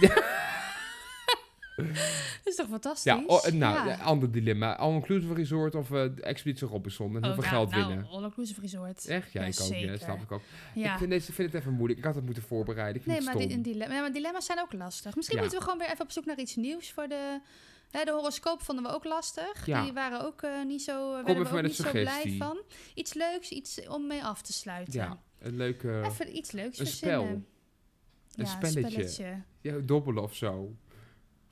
dat is toch fantastisch? Ja, oh, nou, Ja. ander dilemma. All-inclusive resort of eh Expeditie Robinson. En Oh, veel nou, geld nou, winnen. all-inclusive resort. Echt? Ja, Ja, ik ook. Ja, snap ik ook. Ja. Ik vind, deze, vind het even moeilijk. Ik had het moeten voorbereiden. Ik vind Nee, maar, het een dilemma, ja, maar dilemma's zijn ook lastig. Misschien moeten we gewoon weer even op zoek naar iets nieuws voor de... Hè, de horoscoop vonden we ook lastig. Ja. Die waren ook eh, niet zo, even we ook niet zo blij van. Iets leuks, iets om mee af te sluiten. Ja, een leuke... Even iets leuks een verzinnen. spel. Een ja, spelletje. Ja, dobbelen of zo.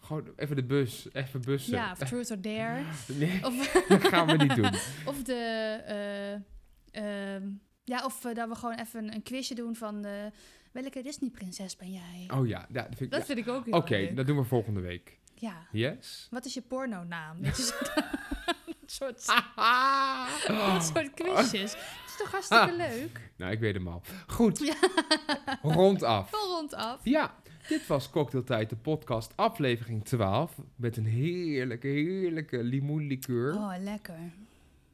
Gewoon even de bus. Even bussen. Ja, of Truth or Dare. Nee, Of, dat gaan we niet doen. of de... eh, ehm, ja, of eh, dat we gewoon even een, quizje doen van... eh, welke Disney-prinses ben jij? Oh ja, ja dat vind ik... dat ja. vind ik ook heel Oké, dat doen we volgende week. Ja. Yes? Wat is je pornonaam? Weet je, zo- dat soort, Ah. dat soort quizjes. Dat is toch hartstikke leuk? Nou, ik weet hem al. Goed, Ja. rondaf. Vol rondaf. Ja, dit was Cocktailtijd, de podcast, aflevering 12. Met een heerlijke, heerlijke limoenlikeur. Oh, lekker.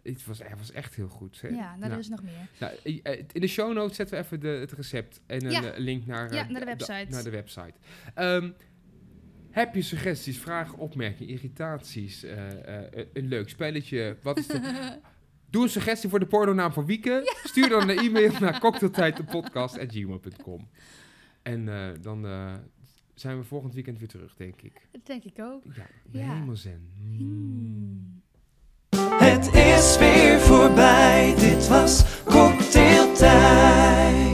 Het, was, het was echt heel goed. Hè? Ja, nou, Nou, er is nog meer. nou, eh, in de show notes zetten we even de, het recept en een Ja. eh, link naar, Ja, eh, naar de website. naar de website. Ehm, heb je suggesties, vragen, opmerkingen, irritaties? Eh, eh, een leuk spelletje? Wat is de... Doe een suggestie voor de pornonaam van Wieke. Stuur dan een e-mail naar cocktailtijddepodcast.gmail.com. En eh, dan zijn we volgend weekend weer terug, denk ik. Dat denk ik ook. Ja, ja. helemaal zen. Hmm. Het is weer voorbij. Dit was Cocktailtijd.